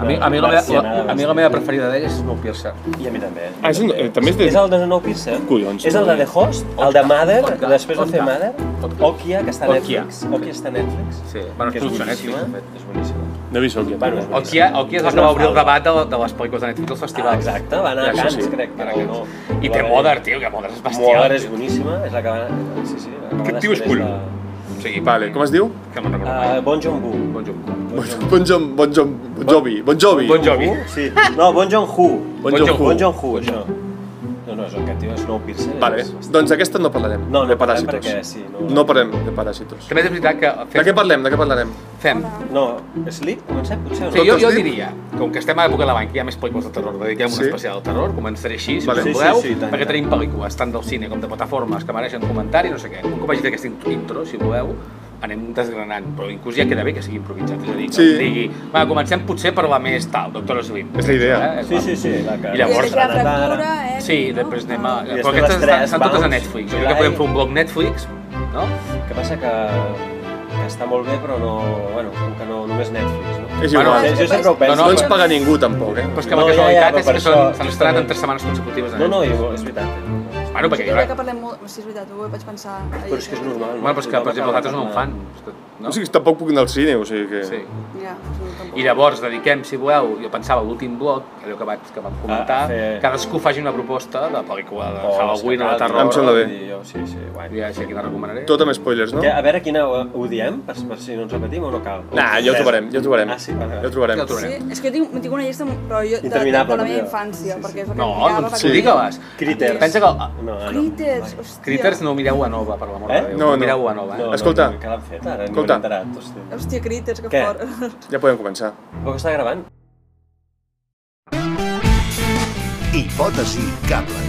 A mi, a mi, la, meva, la, a mi la meva preferida d'ell és Snowpiercer. I a mi també. Ah, és un- eh, també és de- És el de Snowpiercer? Collons. És el de The Host, el de Mother, Podcast, després de fer. Mother. Okia, que està a. Netflix. Okia està a Netflix. Sí, bueno, és boníssima. Netflix. És boníssima. No he vist Okia. Bueno, és boníssima. Okia, Okia és el És que va obrir el debat de, de les pel·lícules de Netflix als Ah, festivals. exacte, va anar a Cannes, sí. crec, però que no. I té va Mother, tio, que Mother és bestial. Mother és boníssima, és la que va... Sí, sí, la que Aquest va tio és de- O sigui, Vale, com es diu? Que me'n recordo Uh, mai. bon Joon-Ho. Bon Jovi. Bon Jovi. Bon Jovi. Bon Jovi. Bon Jovi. Bon Jovi. Sí. No, Bon Joon-Ho. Bon Joon-ho. Jovi. Bon Joon-Ho, això. No, no, és aquest tio, Snowpiercer. Vale, és doncs aquesta no parlarem. No, no de parlem paràsitos. perquè sí, no- No parlem de paràsitos. També és veritat que De què fem... parlem? De què parlarem? fem. No, Sleep, comencem potser? o Sí, no? jo, jo diu? diria, com que estem a l'època de l'any, que hi ha més pel·lícules de terror, dediquem un Sí. especial al terror, començaré així, si Vale. us Sí, sí, voleu, sí, i tant, perquè tenim pel·lícules tant del cine com de plataformes que mereixen comentari, no sé què. Un cop hagi fet aquesta intro, si voleu, anem desgranant, però inclús ja queda bé que sigui improvisat, és a dir, que Sí. digui, va, comencem potser per la més tal, Doctor Slim. És la idea. Eh? Sí, sí, sí, la que... I llavors- I la fractura, eh? Sí, no? després anem a... I Però després aquestes les tres, estan totes a Netflix. Jo crec que podem fer un blog Netflix, no? que passa que, que està molt bé, però no... Bueno, com que no, només Netflix, no? És Bueno, igual. jo sempre ho penso. No, No no, ens paga ningú, tampoc, eh? Però és que No, la ja, ja, casualitat però és que s'han estrenat en tres setmanes consecutives. a No, no, és veritat. Eh? Bueno, perquè jo crec que parlem molt... Sí, és veritat, ho vaig pensar ahir. Però és que és normal. Bueno, però és que, per exemple, nosaltres no en fan. és No? O sigui, tampoc puc anar al cine, o sigui que... Sí. Ja, tampoc. I llavors dediquem, si voleu, jo pensava l'últim bloc, allò que, vaig, que vam comentar, A fer- cadascú faci una proposta de pel·lícula de O Halloween o de terror. Em sembla bé. i Jo, sí, sí, guai. Ja sé quina recomanaré. Tot amb spoilers, no? Que, a veure, quina ho, ho diem, per, per si no ens repetim o no cal? Nah, ja ho trobarem, ja ho trobarem. Ah, sí? Vale, Ja ho trobarem. Ja ho trobarem. Sí, és que jo tinc, tinc una llista, però jo, de, de, de la meva infància, Sí, sí. perquè és el que No, mirava doncs sí. aquí. digue-les. Critters. Pensa que... ah, No, no, Critters, hòstia. Critters no ho mireu a Nova, per l'amor Eh? de Déu. No, no. mireu a Nova, eh? No, Escolta. No, no, que l'han fet ara, no. Hòstia. Hòstia, Critters, que Què? fort. Ja podem començar. Però que està gravant? Hipòtesi Cable.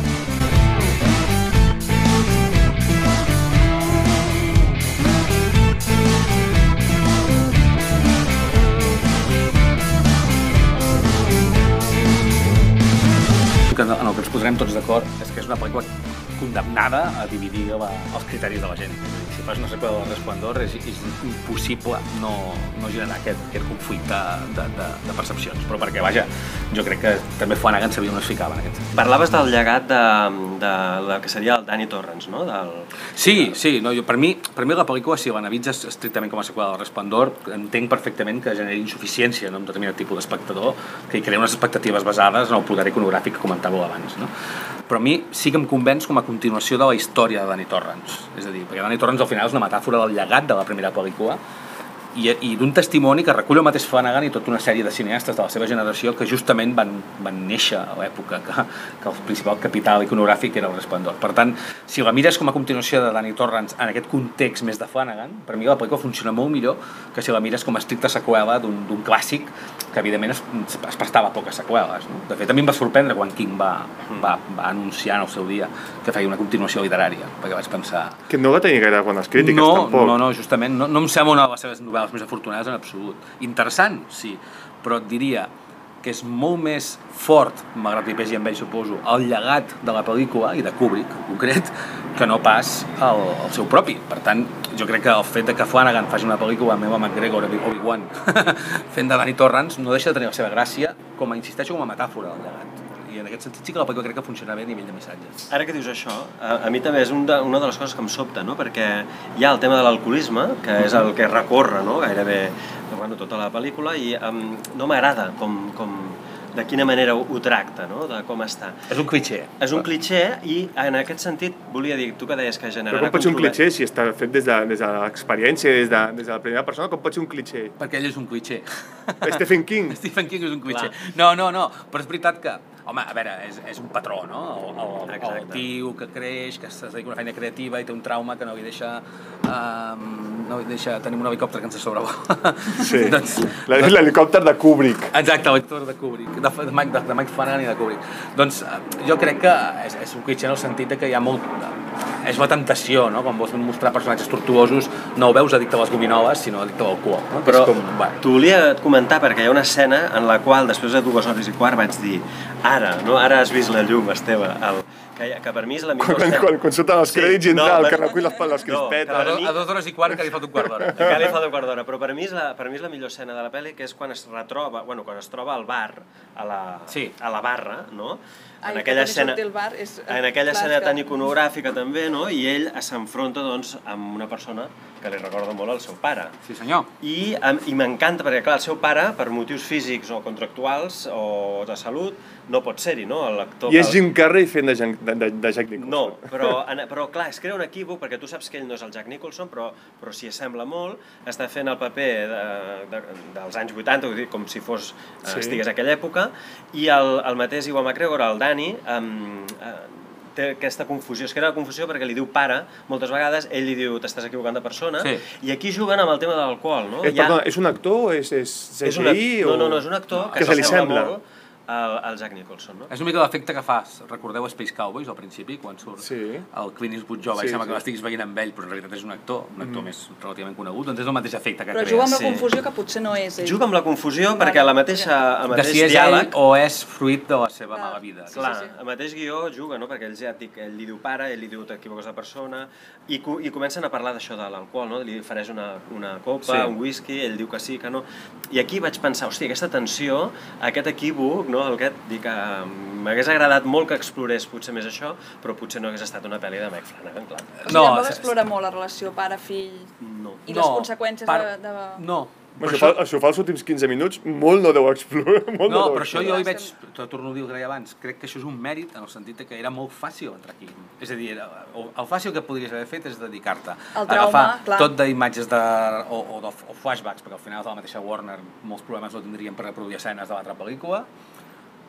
que en el que ens posarem tots d'acord és que és una pel·lícula condemnada a dividir la, els criteris de la gent. Si fas una seqüela del Resplendor és, és impossible no, no generar aquest, aquest conflicte de, de, de percepcions. Però perquè, vaja, jo crec que també Flanagan sabia on es ficava en aquest. Parlaves del llegat de, de, de que seria el Danny Torrance, no? Del... Sí, sí, no, jo, per, mi, per mi la pel·lícula, si l'analitzes estrictament com a seqüela del Resplendor, entenc perfectament que generi insuficiència en un determinat tipus d'espectador, que hi crea unes expectatives basades en el poder iconogràfic que comentàveu abans. No? Però a mi sí que em convenç com a continuació de la història de Danny Torrance. És a dir, perquè Danny Torrance al final és una metàfora del llegat de la primera pel·lícula i, i d'un testimoni que recull el mateix Flanagan i tota una sèrie de cineastes de la seva generació que justament van, van néixer a l'època que, que el principal capital iconogràfic era el Resplendor. Per tant, si la mires com a continuació de Danny Torrance en aquest context més de Flanagan, per mi la pel·lícula funciona molt millor que si la mires com a estricta seqüela d'un clàssic que evidentment es, es prestava a poques seqüeles. No? De fet, a mi em va sorprendre quan King va, va, va anunciar en el seu dia que feia una continuació literària, perquè vaig pensar Que no va tenir gaire bones crítiques, no, tampoc. No, no, justament, no, no em sembla una de les seves novel·les més afortunades en absolut. Interessant, sí, però et diria que és molt més fort, malgrat que pesi amb ell, suposo, el llegat de la pel·lícula, i de Kubrick en concret, que no pas el, el seu propi. Per tant, jo crec que el fet de que Flanagan faci una pel·lícula amb Eva McGregor, Obi-Wan, fent de Danny Torrance, no deixa de tenir la seva gràcia, com a, insisteixo, com a metàfora del llegat. I en aquest sentit sí que la pel·lícula crec que funciona bé a nivell de missatge. Ara que dius això, a, a mi també és un de, una de les coses que em sobta, no? perquè hi ha el tema de l'alcoholisme, que és el que recorre no? gairebé bueno, tota la pel·lícula, i um, no m'agrada com, com, de quina manera ho, ho tracta, no? de com està. És un cliché. És un cliché i en aquest sentit volia dir, tu que deies que generarà... Però com pot ser un cliché si està fet des de, des de l'experiència, des, de, des de la primera persona, com pot ser un cliché? Perquè ell és un cliché. Stephen King. Stephen King és un cliché. Clar. No, no, no, però és veritat que, home, a veure, és, és un patró, no? El, el, el Exacte. tio que creix, que es dedica a una feina creativa i té un trauma que no li deixa, um, no li deixa tenir un helicòpter que ens sobrevola. Sí. doncs, La- L'helicòpter de Kubrick. Exacte, l'actor de Kubrick, de, de, Mike, de, de Mike Flanagan i de Kubrick. Doncs eh, jo crec que és, és un cliché en el sentit de que hi ha molt... És la tentació, no? Quan vols mostrar personatges tortuosos, no ho veus addicte a les gominoles, sinó addicte al alcohol. No? Però com, bueno, t'ho volia comentar perquè hi ha una escena en la qual després de dues hores i quart vaig dir ara, no? ara has vist la llum, Esteve, el, que que, que per mi és la millor Quan, quan, quan surten els crèdits i entra el que recull les, les No, crispetes. Do, mi- a dues hores i quart que li falta un quart d'hora. encara li falta un quart d'hora, però per mi, és la, per mi és la millor escena de la pel·li, que és quan es retroba, bueno, quan es troba al bar, a la, Sí. a la barra, no? Ai, en que aquella escena, bar és- en aquella clar, escena que- tan iconogràfica també, no? I ell s'enfronta, doncs, amb una persona que li recorda molt al seu pare. Sí, senyor. I, i m'encanta perquè, clar, el seu pare, per motius físics o contractuals o de salut, no pot ser-hi, no? L'actor I és Jim Carrey fent de, de, de, de Jack Nicholson. no, però, en- però clar, es crea un equívoc perquè tu saps que ell no és el Jack Nicholson, però, però s'hi assembla molt, està fent el paper de, de, dels anys 80, vull dir, com si fos, Sí. sí. estigués a aquella època, i el, el mateix Iwan McGregor, el Dani, um, té aquesta confusió, es crea la confusió perquè li diu pare moltes vegades, ell li diu t'estàs equivocant de persona, Sí. i aquí juguen amb el tema de l'alcohol, no? És, perdona, és un actor? És, és CGI? és una, o... no, no, no, és un actor No, que, que se li sembla. molt al, al Jack Nicholson, no? És una mica l'efecte que fa, recordeu Space Cowboys al principi, quan surt Sí. el Clint Eastwood jove Sí, i sembla sí. que l'estiguis veient amb ell, però en realitat és un actor, un actor més relativament conegut, doncs és el mateix efecte que Però crea. juga amb la sí. confusió que potser no és ell. Juga amb la confusió Vale. perquè la mateixa, el de mateix si és diàleg... ell o és fruit de la seva Clar. mala vida. Sí, Clar, sí, sí. el mateix guió juga, no? perquè ell ja et dic, ell li diu pare, ell li diu t'equivoques de persona, i, co i comencen a parlar d'això de l'alcohol, no? li ofereix una, una copa, Sí. un whisky, ell diu que sí, que no, i aquí vaig pensar, hòstia, aquesta tensió, aquest equívoc, no? El que et dic, eh, m'hagués agradat molt que explorés potser més això, però potser no hagués estat una pel·li de Mike Flanagan, clar. O sigui, No, tampoc se- explora molt la relació pare-fill No. i les conseqüències de, de... No, Però això, això, fa, això fa els últims 15 minuts, molt no deu explorar. Molt no, deu però això jo hi veig, te torno a dir el que deia abans, crec que això és un mèrit en el sentit de que era molt fàcil entrar aquí. És a dir, era, o- el fàcil que podries haver fet és dedicar-te El a trauma, agafar clar. tot d'imatges de, o, o, de, o flashbacks, perquè al final de la mateixa Warner molts problemes no tindrien per reproduir escenes de l'altra pel·lícula,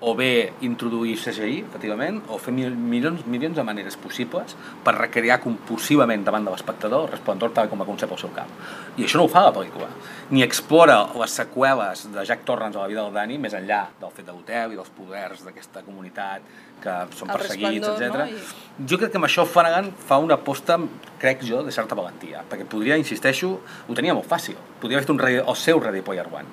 o bé introduir CGI, efectivament, o fer mil, milions, milions de maneres possibles per recrear compulsivament davant de l'espectador el resplendor tal com a concep al seu cap. I això no ho fa la pel·lícula. Ni explora les seqüeles de Jack Torrance a la vida del Dani més enllà del fet de l'hotel i dels poders d'aquesta comunitat que són El perseguits, etc. no? I- Jo crec que amb això Flanagan fa una aposta, crec jo, de certa valentia, perquè podria, insisteixo, ho tenia molt fàcil. Podria haver fet un, el seu Ready Player One.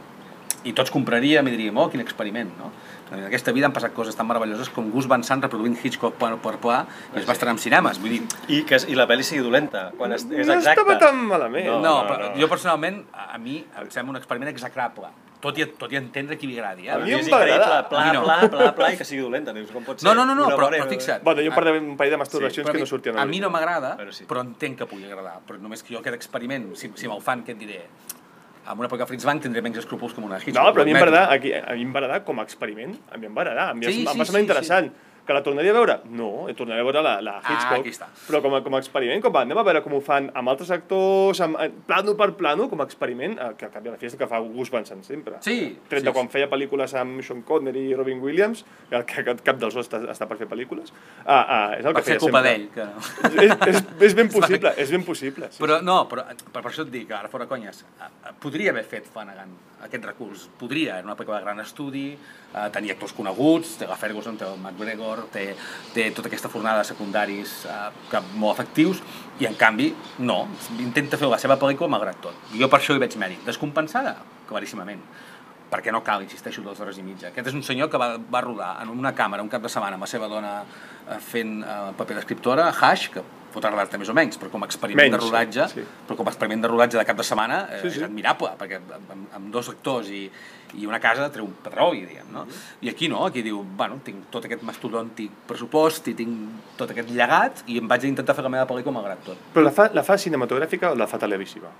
I tots compraríem i diríem, oh, quin experiment, no? En aquesta vida han passat coses tan meravelloses com Gus Van Sant reproduint Hitchcock per, per pla i es va estrenar en cinemes. Vull dir, I, que, I la pel·li sigui dolenta, quan és, és no exacta. estava tan malament. no, No, no, no, però no. jo personalment, a, a mi em sembla un experiment execrable. Tot i, tot i entendre qui li agradi, eh? A mi em va agradar. pla, A mi no. pla, pla, pla, i que sigui dolenta. Dius, com pot ser? No, no, no, no però, però fixa't. Bueno, jo un parell de, un parell de masturbacions Però que a no sortien A mi no m'agrada, Però sí. però entenc que pugui agradar. Però només que jo aquest experiment, si, si me'l fan, què et diré? Amb una pel·lícula Fritz Lang tindré menys escrúpols que amb una Hitchcock. No, però a mi em va agradar, aquí, a mi em va agradar com a experiment, a mi em va agradar, a mi Sí, em, sí, va sí, semblar sí. interessant. Que la tornaria a veure? No, eh, tornaré a veure la, la Ah, Hitchcock. aquí està. Però com a, com a experiment, com a, anem a veure com ho fan amb altres actors, amb, eh, plano per plano, com a experiment, eh, que a canvi a la fi és el que fa Gus Van Sant sempre. Sí, Tret sí, de quan sí. feia pel·lícules amb Sean Connery i Robin Williams, el que cap, cap dels dos està, està per fer pel·lícules, ah, ah, és el Va que ser feia culpa sempre. d'ell. Que... És, és, és ben possible, és ben possible. Sí. Però no, però per, per això et dic, ara fora conyes, podria haver fet Flanagan aquest recurs. Podria, era una pel·lícula de gran estudi, eh, tenia actors coneguts, té la Ferguson, el McGregor, té, té tota aquesta fornada de secundaris eh, molt efectius, i en canvi, no, intenta fer la seva pel·lícula malgrat tot. Jo per això hi veig mèrit. Descompensada? Claríssimament perquè no cal, insisteixo, dues hores i mitja. Aquest és un senyor que va, va rodar en una càmera un cap de setmana amb la seva dona eh, fent eh, paper d'escriptora, Hash, que pot agradar-te més o menys, però com a experiment Menys, de rodatge, sí, sí. però com a experiment de rodatge de cap de setmana eh, Sí, sí. és admirable, perquè amb, amb, dos actors i, i una casa treu un petroli, diguem, no? Mm-hmm. I aquí no, aquí diu, bueno, tinc tot aquest mastodòntic pressupost i tinc tot aquest llegat i em vaig a intentar fer la meva pel·lícula malgrat tot. Però la fa, la fa cinematogràfica o la fa televisiva?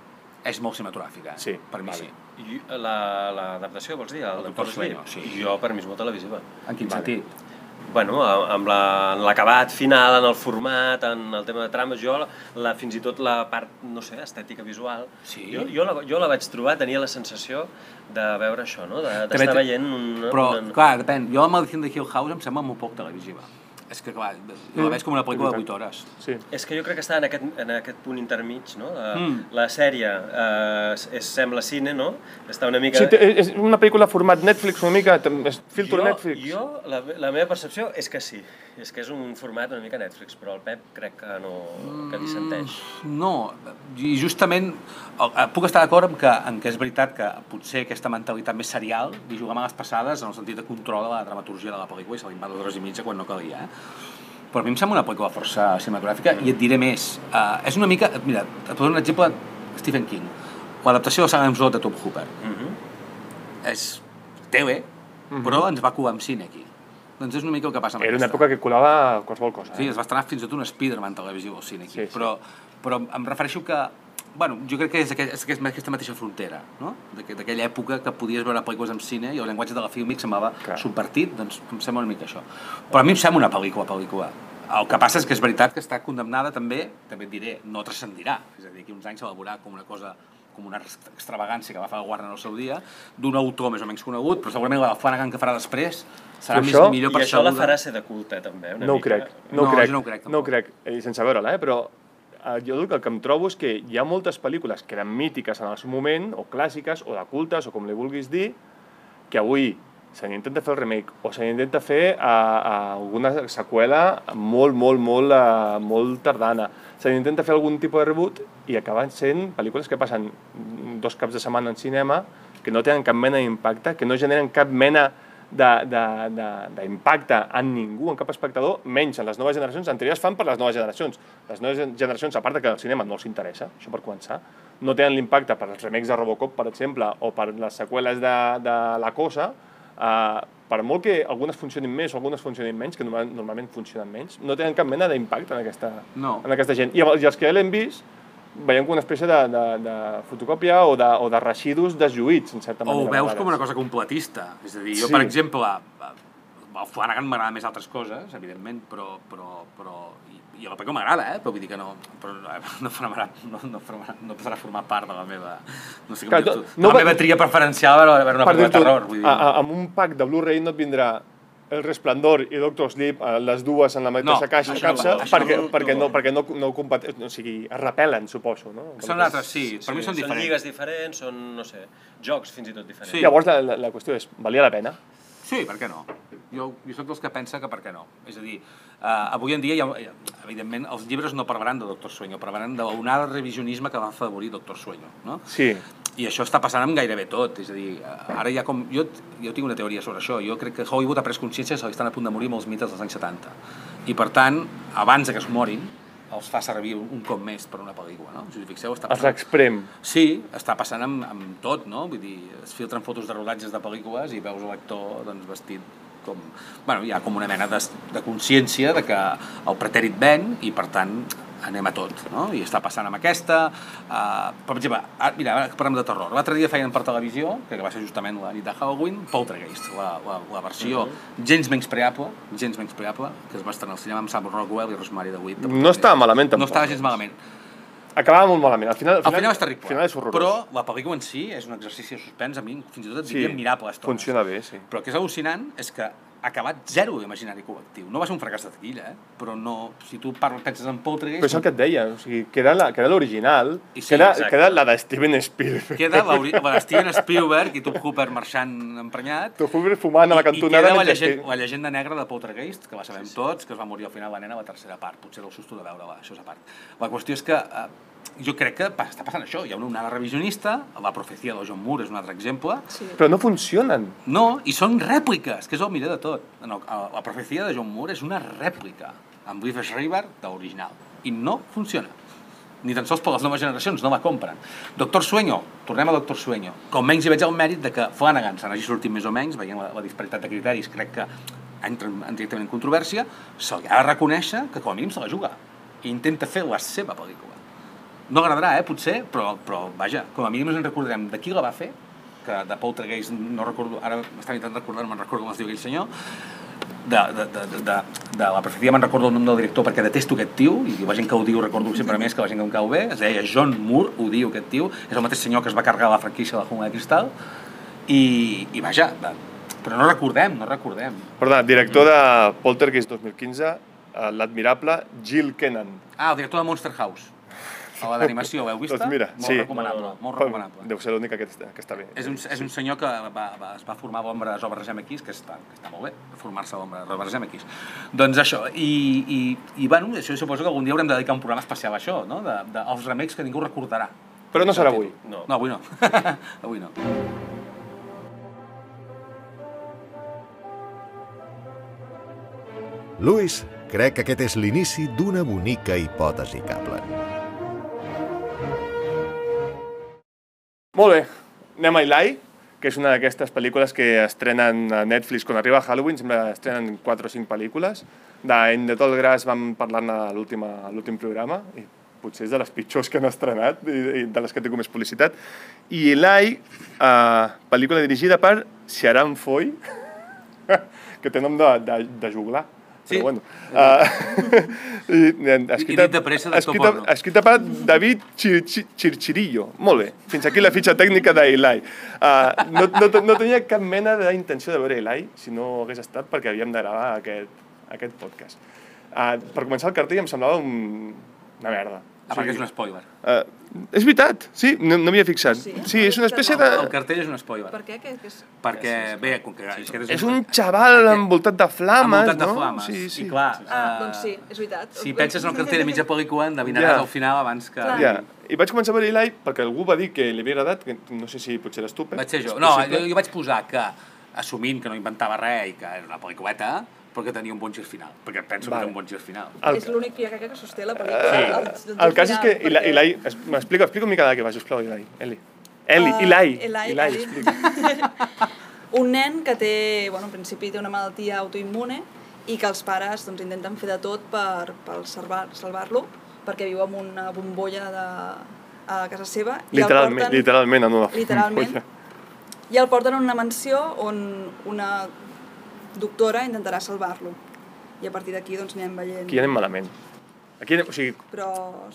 És molt cinematogràfica, Sí, per mi vale. sí. I la- L'adaptació, vols dir? El, El Doctor? Sleep, sí. Jo, per mi, és molt televisiva. En quin Vale. sentit? Bueno, amb la- l'acabat final, en el format, en el tema de trames, jo, la, fins i tot la part, no sé, estètica visual, Sí. jo, jo, la, jo la vaig trobar, tenia la sensació de veure això, no? De- d'estar té- veient una... Però, una... clar, depèn. Jo la Maldición de Hill House em sembla molt poc televisiva. És que, clar, jo la veig com una pel·lícula de 8 hores. Sí. És que jo crec que està en aquest, en aquest punt intermig, no? De, Mm. La sèrie eh, és, sembla cine, no? Està una mica... Sí, és una pel·lícula format Netflix una mica, és filtro jo, Netflix. Jo, la, la meva percepció és que sí, és que és un format una mica Netflix, però el Pep crec que no, que dissenteix. No, i justament el- eh, puc estar d'acord amb que, en que és veritat que potser aquesta mentalitat més serial li juga males passades en el sentit de control de la dramaturgia de la pel·lícula i se li va dues hores i mitja quan no calia. Eh? però a mi em sembla una pel·lícula força cinematogràfica i et diré més. Uh, és una mica... Mira, et poso un exemple, Stephen King. L'adaptació de Salem Slot de Tom Hooper. Mhm. És tele, però ens va colar amb cine aquí. Doncs és una mica el que passa amb Era una aquesta. època que colava qualsevol cosa. Sí, Eh? es va estrenar fins i tot un Spider-Man televisió al cine aquí. Sí, sí. Però, però em refereixo que bueno, jo crec que és, aquest, és aquest- aquesta mateixa frontera, no? D'aqu- d'aquella època que podies veure pel·lícules en cine i el llenguatge de la filmic semblava Clar. subvertit, doncs em sembla una mica això. Però a mi em sembla una pel·lícula, pel·lícula. El que passa és que és veritat que està condemnada també, també et diré, no transcendirà. És a dir, que uns anys se veurà com una cosa com una extravagància que va fer el Warner al seu dia, d'un autor més o menys conegut, però segurament la Flanagan que farà després serà Però més, això- millor I això la percebuda. farà ser de culte, també, una No ho mica. crec, no, No, ho crec, no ho crec, no ho tampoc. crec, eh, sense veure-la, eh, però eh, jo el que em trobo és que hi ha moltes pel·lícules que eren mítiques en el seu moment, o clàssiques, o de cultes, o com li vulguis dir, que avui se n'intenta fer el remake, o se n'intenta fer a, a alguna seqüela molt, molt, molt, uh, molt tardana. Se n'intenta fer algun tipus de reboot i acaben sent pel·lícules que passen dos caps de setmana en cinema, que no tenen cap mena d'impacte, que no generen cap mena de- d'impacte en ningú, en cap espectador, menys en les noves generacions. En teoria es fan per les noves generacions. Les noves gen- generacions, a part que el cinema no els interessa, això per començar, no tenen l'impacte per els remakes de Robocop, per exemple, o per les seqüeles de, de La Cosa, eh, per molt que algunes funcionin més o algunes funcionin menys, que normal, normalment funcionen menys, no tenen cap mena d'impacte en, aquesta, No. en aquesta gent. I, I els que ja l'hem vist, veiem com una espècie de, de, de fotocòpia o de, o de residus deslluïts, en certa O manera. ho a veus com una cosa completista. És a dir, jo, Sí. per exemple, el Flanagan m'agrada més altres coses, evidentment, però, però, però i, i la pel·lícula m'agrada, eh? però vull dir que no, però no, no, formarà, no, no, formarà, no podrà formar part de la meva, no sé com Clar, dir-ho, no- no la va- meva tria preferencial a veure una per pel·lícula de terror. Vull dir, a- a- amb un pack de Blu-ray no et vindrà El Resplendor i Doctor Sleep, eh, les dues en la mateixa No, caixa, no capsa, això perquè, no- perquè, no, no. perquè no, no, compet... o sigui, es repel·len, suposo. No? són altres, sí, per mi són Són diferents. lligues diferents, són, no sé, jocs fins i tot diferents. Sí. Llavors, la, la, la qüestió és, valia la pena? Sí, per què no? Jo, jo sóc dels que pensa que per què no. És a dir, uh, avui en dia, ha- evidentment, els llibres no parlaran de Doctor Sueño, parlaran de revisionisme que va afavorir Doctor Sueño, no? Sí. I això està passant amb gairebé tot, és a dir, ara ha com... Jo, jo tinc una teoria sobre això, jo crec que Hollywood ha pres consciència que estan a punt de morir molts mites dels anys 70. I per tant, abans que es morin, els fa servir un, cop més per una pel·lícula, no? Si us fixeu, està Els passant... exprem. Sí, està passant amb, amb tot, no? Vull dir, es filtren fotos de rodatges de pel·lícules i veus l'actor doncs, vestit com... Bueno, hi ha com una mena de, de consciència de que el pretèrit ven i, per tant, anem a tot, no? I està passant amb aquesta... Uh, per exemple, ara, mira, ara parlem de terror. L'altre dia feien per televisió, que va ser justament la nit de Halloween, Poltergeist, la, la, la versió gens menyspreable, gens menyspreable, que es va estrenar al cinema amb Sam Rockwell i Rosemary DeWitt. No estava malament, tampoc. No estava gens malament. Acabava molt malament. Al final, Al final és terrible, Al final és horrorós. però la pel·lícula en si és un exercici de suspens, a mi fins i tot et diria admirable. a estones. funciona bé, sí. Però el que és al·lucinant és que acabat zero d'imaginari col·lectiu. No va ser un fracàs de taquilla, eh? però no, si tu parles, penses en Poltergeist... Però és el que et deia, o sigui, queda la- queda l'original, I sí, queda, exacte. queda la de Steven Spielberg. Queda la, la de Steven Spielberg i Tom Hooper marxant emprenyat Tu Hooper fumant a la i cantonada queda la, llegenda, que- la llegenda negra de Poltergeist, que la sabem sí, sí. tots, que es va morir al final la nena a la tercera part, potser del susto de veure-la, això és a part. La qüestió és que eh, jo crec que està passant això, hi ha una onada revisionista, la profecia de John Moore és un altre exemple, Sí. Però no funcionen. no, i són rèpliques, que és el millor de tot. No, la profecia de John Moore és una rèplica amb Liv Schreiber de l'original, i no funciona. Ni tan sols per les noves generacions, no la compren. Doctor Sueño, tornem a Doctor Sueño. Com menys hi veig el mèrit de que Flanagan se n'hagi sortit més o menys, veient la, la disparitat de criteris, crec que entra en, en directament en controvèrsia, se li ha de reconèixer que com a mínim se la juga i intenta fer la seva pel·lícula. No agradarà, eh, potser, però, però vaja, com a mínim ens en recordarem. De qui la va fer, que de Poltergeist no recordo, ara m'estava intentant recordar, no me'n recordo com es diu aquell senyor, de, de, de, de, de, de la profecia me'n recordo el nom del director perquè detesto aquest tio, i la gent que ho diu recordo sempre més que la gent que em cau bé, es deia John Moore, ho diu aquest tio, és el mateix senyor que es va carregar la franquícia de la Jungla de Cristal, i, i vaja, de, però no recordem, no recordem. Perdona, director de Poltergeist 2015, eh, l'admirable Jill Kennan. Ah, el director de Monster House, a la d'animació, l'heu vista? Doncs mira, molt sí. recomanable, molt recomanable. Deu ser l'única que, està- que està bé. És un, és un senyor que va, va, es va formar a l'ombra de Robert Zemeckis, que està, que està molt bé, formar-se a l'ombra de Robert Zemeckis. Doncs això, i, i, i bueno, això suposo que algun dia haurem de dedicar un programa especial a això, no? de, de, els remakes que ningú recordarà. Però no serà avui. No. No, avui no. avui no. Lewis Crec que aquest és l'inici d'una bonica hipòtesi Kaplan. Molt bé, anem a Eli, que és una d'aquestes pel·lícules que estrenen a Netflix quan arriba Halloween, que estrenen 4 o 5 pel·lícules. D'En de tot gras vam parlar-ne a l'últim programa, i potser és de les pitjors que han estrenat i, i de les que com més publicitat. I Eli, eh, pel·lícula dirigida per Sharon Foy, que té nom de, de, de juglar. Sí. Però bueno. Uh, i, i, escrita, dit de pressa d'actor escrita, porno. escrita per David Chir Chir Chirchirillo. Molt bé. Fins aquí la fitxa tècnica d'Eli. Uh, no, no, no tenia cap mena d'intenció de veure Eli si no hagués estat perquè havíem de gravar aquest, aquest podcast. Uh, per començar el cartell em semblava un, una merda. Ah, perquè és un spoiler. Uh, és veritat, sí, no, no m'hi havia fixat. Sí? Sí, és una espècie de... El cartell és un spoiler. Per què? Que, que és... Perquè, bé, com que és, que És un xaval envoltat de flames, envoltat de no? flames. Sí, sí. I clar, Ah, eh, doncs sí, és veritat. si penses en el cartell de mitja pel·lícula, endevinaràs Ja. al final abans que... Ja. I vaig començar a veure Eli perquè algú va dir que li havia agradat, que no sé si potser eres tu, Pep. Vaig ser jo. És No, jo, jo vaig posar que, assumint que no inventava res i que era una pel·lículeta, però que tenia un bon gir final, perquè penso Vale. que té un bon gir final. El, És l'únic que crec que sosté la pel·lícula. Eh, el, el cas és que Eli, Eli es- m'explica, explica una mica de què va, sisplau, Eli. Eli. Eli, Eli, Eli, Eli, Eli. explica. Un nen que té, bueno, en principi té una malaltia autoimmune i que els pares doncs, intenten fer de tot per, per salvar- salvar-lo, perquè viu en una bombolla de, a casa seva. i el Literalment, porten- literalment, en una Literalment. bombolla. I el porten a una mansió on una doctora intentarà salvar-lo. I a partir d'aquí doncs anem veient... Aquí anem malament. Aquí o sigui, Però...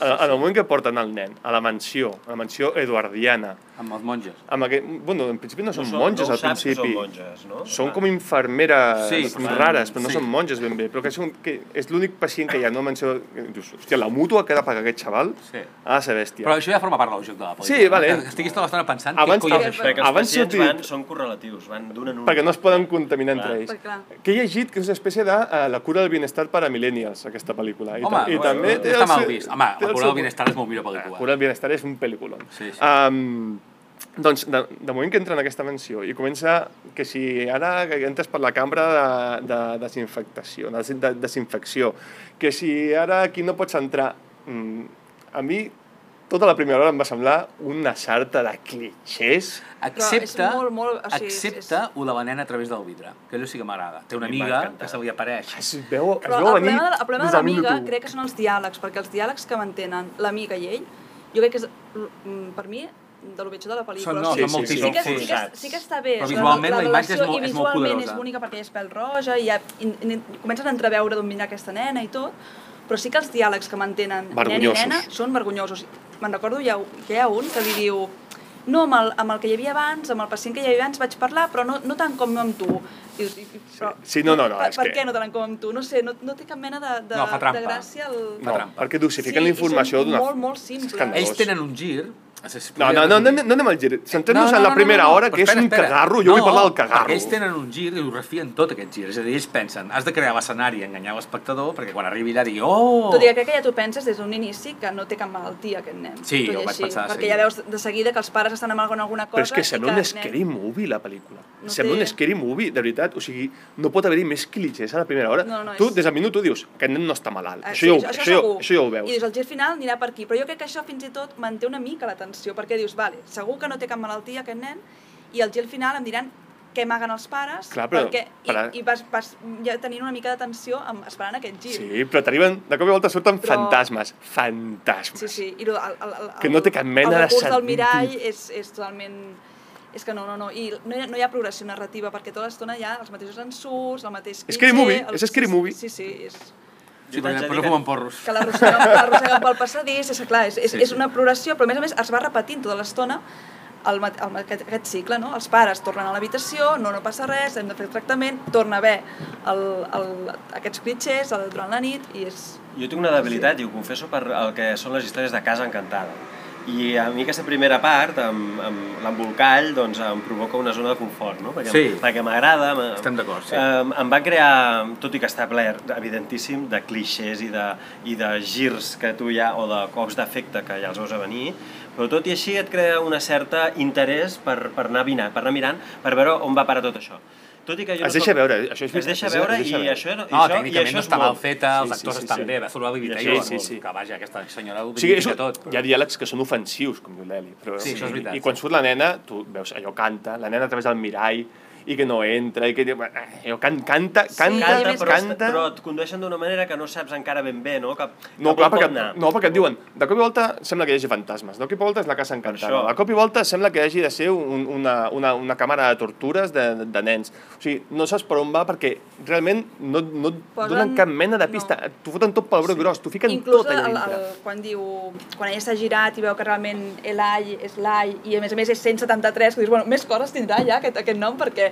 en, en el moment que porten el nen a la mansió, a la mansió eduardiana, Amb els monges. amb aquest, bueno, en principi no són són- monges no al principi. són monges, no? Són Ah. com infermeres Sí, rares, però no sí. són monges ben bé. Però que, són, que és l'únic pacient que hi ha, no? Menció, dius, hòstia, la mútua que ha de pagar aquest xaval Sí. ha de ser bèstia. Però això ja forma part del joc de la pel·lícula. Sí, vale. Que estiguis tota l'estona pensant Abans què que- és això. Perquè els Abans pacients van, són correlatius, van d'un en un. perquè no es poden contaminar entre Clar. ells. Perquè, clar. Que he llegit que és una espècie de uh, la cura del bienestar per a millennials, aquesta pel·lícula. I, Home, i també té està el mal vist. Home, la el cura del benestar és molt millor La pel·lícula. cura del bienestar és un pel·lículon. Sí, sí. Um, doncs, de, de moment que entra en aquesta mansió i comença que si ara que entres per la cambra de, de desinfectació, de, de desinfecció, que si ara aquí no pots entrar... Mm, a mi, tota la primera hora em va semblar una sarta de clichés. Excepte, és molt, molt- o sigui, és- excepte ho de la nena a través del vidre, que allò sí que m'agrada. Té una amiga que se li apareix. Es veu, es veu el venir problema, de, el problema de l'amiga crec que són els diàlegs, perquè els diàlegs que mantenen l'amiga i ell, jo crec que és, mm, per mi, de lo pitjor de la pel·lícula. Són- no, sigui, són molt sí, típics, que, sí, que, sí que està bé. Però o sigui, visualment la imatge és molt- i és molt visualment poderosa. és bonica perquè ella és pèl roja i ja in, in, comences a entreveure d'on vindrà aquesta nena i tot, però sí que els diàlegs que mantenen nen i nena són vergonyosos. Me'n recordo, hi ha, que hi ha un que li diu no, amb el, amb el que hi havia abans, amb el pacient que hi havia abans vaig parlar, però no, no tant com amb tu. I, i, però, Sí, no, no, no, per, és per que- què no tant com amb tu? No sé, no, no té cap mena de, de, No, de gràcia. El... No, perquè dosifiquen la i informació d'una... molt, molt escandalós. Ells tenen un gir... No, no, no, no, no anem al gir. Centrem-nos No, no, en la no, primera no, no, hora, però que és espera, un espera. cagarro. Jo vull parlar del cagarro. ells tenen un gir i ho refien tot aquest gir. És a dir, ells pensen, has de crear l'escenari i enganyar l'espectador perquè quan arribi allà digui, oh! Tot i que crec que ja tu penses des d'un inici que no té cap malaltia aquest nen. Sí, ho vaig així, pensar, Perquè sí. ja veus de seguida que els pares estan amb alguna cosa Però és que sembla un scary nen- movie, la pel·lícula. No sembla té- un scary movie, de veritat. O sigui, no pot haver-hi més clichés a la primera hora. No, no, tu, és- des del minut tu dius, aquest nen no està malalt. Ah, això, ja ho, això, això, ja, segur. això ja ho veus. I dius, el gir final anirà per aquí. Però jo crec que això fins i tot manté una mica l'atenció, perquè dius, vale, segur que no té cap malaltia aquest nen, i al gir final em diran què maguen els pares, Clar, però- perquè, i, però- i vas, vas ja tenint una mica d'atenció esperant aquest gir. Sí, però t'arriben, de cop i volta surten Però- fantasmes. Fantasmes. Sí, sí, i el, el, el, el, Que no té cap mena de el recurs del sentit. mirall és, és totalment... És que no, no, no, i no hi, ha, no hi ha progressió narrativa, perquè tota l'estona hi ha els mateixos ensurts, el mateix cliché... Scary movie, el- és scary movie. Sí, sí, és... Sí, Jo t'haig però, de però dir no que- fumen porros. que l'arrosseguen pel passadís, és clar, és, és, Sí, és sí. una progressió, però a més a més es va repetint tota l'estona el, el, aquest, aquest cicle, no? Els pares tornen a l'habitació, no, no passa res, hem de fer el tractament, torna a haver el, el, aquests clitxers durant la nit i és... Jo tinc una debilitat, i ho confesso, per el que són les històries de casa encantada. I a mi aquesta primera part, amb, amb l'embolcall, doncs em provoca una zona de confort, no? Perquè, Sí. perquè m'agrada. Estem d'acord, sí. em, em va crear, tot i que està ple, evidentíssim, de clixés i de, i de girs que tu ja, o de cops d'efecte que ja els veus a venir, però tot i així et crea una certa interès per, per, anar, mirant, per anar mirant, per veure on va parar tot això. Tot i que jo Es no deixa soc- veure, això és Es deixa es veure deixa i veure. això, no, i No, això, i això no està mal feta, els Sí, sí, actors sí, estan sí. bé, va surt Lili Sí, sí, sí. que vaja, aquesta senyora ho sigui, és, tot. hi ha diàlegs que són ofensius, com diu l'Eli. Però, Sí, això és veritat, I quan sí. surt la nena, tu veus, allò canta, la nena a través del mirall, i que no entra, i que diu, "Eh, allò can, canta, Sí, canta, a Canta, però, canta... però et condueixen d'una manera que no saps encara ben bé, no? Cap, No, cap clar, perquè, anar. no, perquè et diuen, de cop i volta sembla que hi hagi fantasmes, de cop i volta és la casa encantada, això. de cop i volta sembla que hagi de ser un, una, una, una càmera de tortures de, de, de nens. O sigui, no saps per on va perquè realment no, no et Posen- donen cap mena de pista. no. T'ho foten tot pel brot gros, t'ho fiquen Inclús tot allà el, dintre. el, quan diu, quan ella s'ha girat i veu que realment l'Ai és l'Ai i a més a més és 173, que dius, bueno, més coses tindrà ja aquest, aquest nom perquè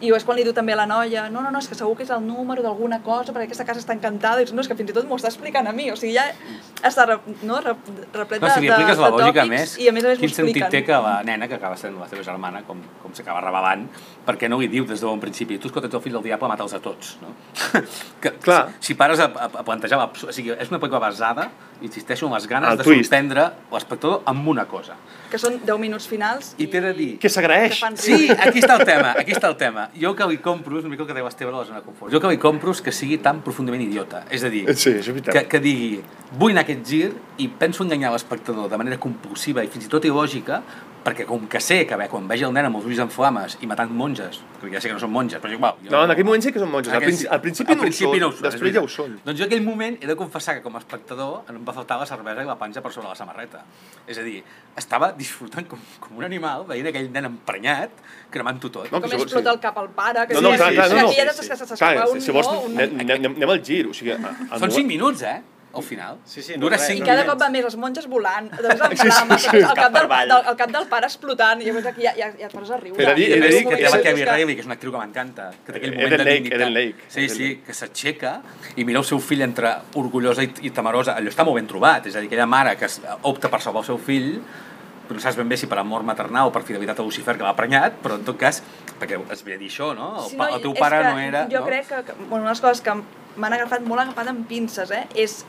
i és quan li diu també a la noia, no, no, no, és que segur que és el número d'alguna cosa, perquè aquesta casa està encantada, i dius, no, és que fins i tot m'ho està explicant a mi, o sigui, ja està re, no, re, replet No, de, si de, de la lògica, a tòpics, més, i a més a més m'ho quin sentit expliquen. té que la nena, que acaba sent la teva germana, com, com s'acaba revelant, perquè no li diu des de bon principi, tu escolta, ets el fill del diable, mata'ls a tots, no? que, Clar. Si, si pares a, a, a plantejar l'absurd, o sigui, és una pel·lícula basada, insisteixo en les ganes El de twist. sorprendre l'espectador amb una cosa. Que són 10 minuts finals I t'he de dir... Que s'agraeix. Sí, aquí està el tema, aquí està el tema. Jo que li compro, és una mica el que deia l'Esteve a la zona de confort, jo que li compro és que sigui tan profundament idiota. És a dir, Sí, és veritat. que, que digui, vull anar aquest gir i penso enganyar l'espectador de manera compulsiva i fins i tot il·lògica, perquè com que sé que bé, quan vegi el nen amb els ulls en flames i matant monges, que ja sé que no són monges, però igual... jo No, en aquell moment sí que són monges. Al, Aquell principi, sí. al principi, Al no, principi no ho són, és després ja ho són. Doncs jo aquell moment he de confessar que com a espectador em va faltar la cervesa i la panxa per sobre la samarreta. És a dir, estava disfrutant com, com un animal veient aquell nen emprenyat cremant-ho tot. No, Com explota sí. el cap al pare, que No, no, sí, clar, sí, clar, sí, no, no. aquí ja Sí, sí. s'escapa Clar, un, si vols, no, un... anem, anem, anem al gir. O sigui, el Són moment- 5 minuts, eh? Al final. Sí, sí, no, Dura res, 5 I cada cop va més les monges volant, doncs en Sí, sí, sí. el, cap del, del, el cap del pare explotant, i llavors aquí ja, ja, ja et poses a riure. De a he de dir que té la Kevin és que- és una actriu que m'encanta, que té aquell Eden moment de Lake, dignitat. Eden Lake. Sí, Eden sí, que s'aixeca i mira el seu fill entre orgullosa i, i temerosa. Allò està molt ben trobat, és a dir, aquella mare que opta per salvar el seu fill, però no saps ben bé si per amor maternal o per fidelitat a Lucifer que l'ha prenyat, però en tot cas, perquè es ve a dir això, no? El, Sí, pa, el teu pare no era... Jo no? crec que, que bueno, una de les coses que m'han agafat molt agafat amb pinces, eh, és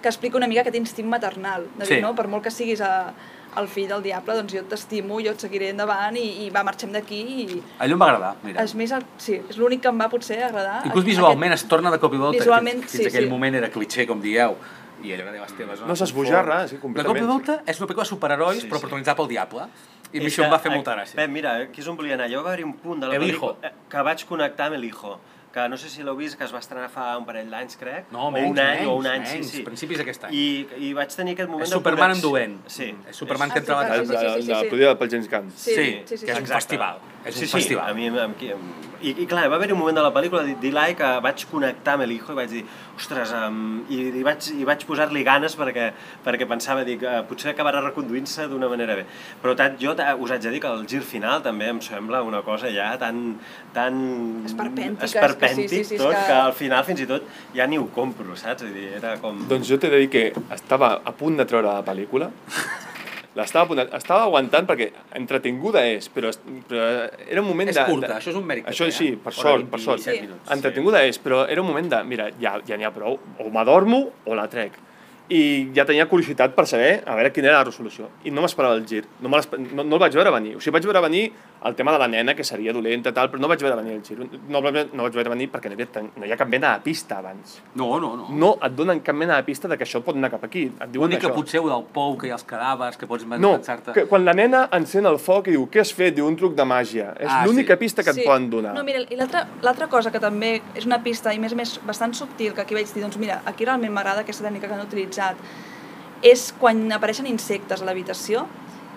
que explica una mica aquest instint maternal, de dir, Sí. no? per molt que siguis a, el fill del diable, doncs jo t'estimo, jo et seguiré endavant i, i va, marxem d'aquí i Allò em va agradar, mira. és més, el, sí, és l'únic que em va potser agradar. Inclús Aquest- visualment es torna de cop i volta. Visualment, fins, fins sí, aquell sí. moment era cliché, com dieu, i allò que deia les teves... No s'esbojarra, sí, De cop i completament. volta és una pel·lícula de superherois, Sí, però sí. protagonitzada pel diable. I a mi això em va fer eh, molta gràcia. Pep, mira, aquí és on volia anar. Jo va haver-hi un punt de la pel·lícula eh, que vaig connectar amb El Hijo, que no sé si l'heu vist, que es va estrenar fa un parell d'anys, crec. No, o menys, un any, menys, o un any, menys, sí, sí. principis d'aquest any. I, I vaig tenir aquest moment És de Superman connexió. enduent. Sí. És Superman Ah, que sí, entra a la clar, La, sí, casa. la, sí, sí, la sí. produïda pel James Gunn. Sí, Sí, sí, sí, que és sí. un festival. És sí, un sí, festival. a mi, amb, amb, i, i clar, va haver-hi un moment de la pel·lícula d'Eli que vaig connectar amb el hijo i vaig dir, ostres, um, i, i vaig, i vaig posar-li ganes perquè, perquè pensava, dic, uh, potser acabarà reconduint-se d'una manera bé. Però tant, jo us haig de dir que el gir final també em sembla una cosa ja tan... tan que esperpèntic sí, sí, sí, tot, que- que... al final fins i tot ja ni ho compro, saps? Vull dir, era com... Doncs jo t'he de dir que estava a punt de treure la pel·lícula, l'estava estava aguantant perquè entretinguda és, però, però era un moment És de... curta, de... això és un mèrit Això té, sí, eh? per sort, per sort. 27 Sí. Entretinguda és, però era un moment de, mira, ja ja n'hi ha prou, o m'adormo o la trec. I ja tenia curiositat per saber a veure quina era la resolució. I no m'esperava el gir, no, me no, no el vaig veure venir. O sigui, vaig veure venir el tema de la nena, que seria dolenta, tal, però no vaig veure venir el gir. No, no vaig veure venir perquè no hi, havia, tan- no hi ha cap mena de pista abans. No, no, no. No et donen cap mena de pista de que això pot anar cap aquí. Et diuen L'únic que potser ho del pou, que hi ha els cadàvers, que pots No, pensar-te... que quan la nena encén el foc i diu què has fet? Diu un truc de màgia. És Ah, l'única sí. pista que et poden donar. No, mira, i l'altra l'altra cosa que també és una pista, i més a més bastant subtil, que aquí vaig dir, doncs mira, aquí realment m'agrada aquesta tècnica que han utilitzat, és quan apareixen insectes a l'habitació,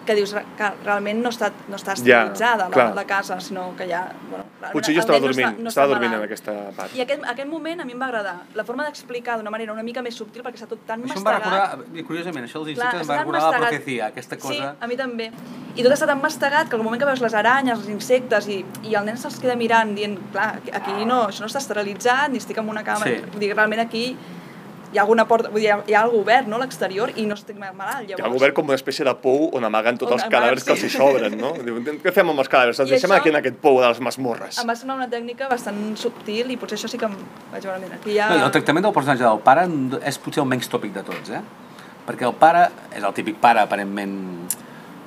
que dius que realment no està, no està Ja, esterilitzada la, la casa, sinó que ja... Bueno, Potser el jo estava nen no dormint, està- no estava dormint en aquesta part. I aquest, aquest moment a mi em va agradar. La forma d'explicar d'una manera una mica més subtil, perquè està tot tan Això em va mastegat. recordar, curiosament, això dels Clar, insectes em va recordar la mastegat. profecia, aquesta cosa... Sí, a mi també. I tot està tan mastegat que al moment que veus les aranyes, els insectes, i, i el nen se'ls queda mirant dient, clar, aquí no, això no està esterilitzat, ni estic en una cama. Sí. Vull dir, realment aquí hi ha alguna porta, vull dir, hi ha, hi algú obert, no?, l'exterior, i no estic malalt. Hi Llavors, ha govern com una espècie de pou on amaguen tots On els cadàvers que sí. els hi sobren, no? Diuen, què fem amb els cadàvers? Els I deixem això- aquí en aquest pou de les masmorres. em va semblar una tècnica bastant subtil i potser això sí que em vaig veure, mira, aquí hi ha... No, i el tractament del personatge del pare és potser el menys tòpic de tots, eh? Perquè el pare és el típic pare aparentment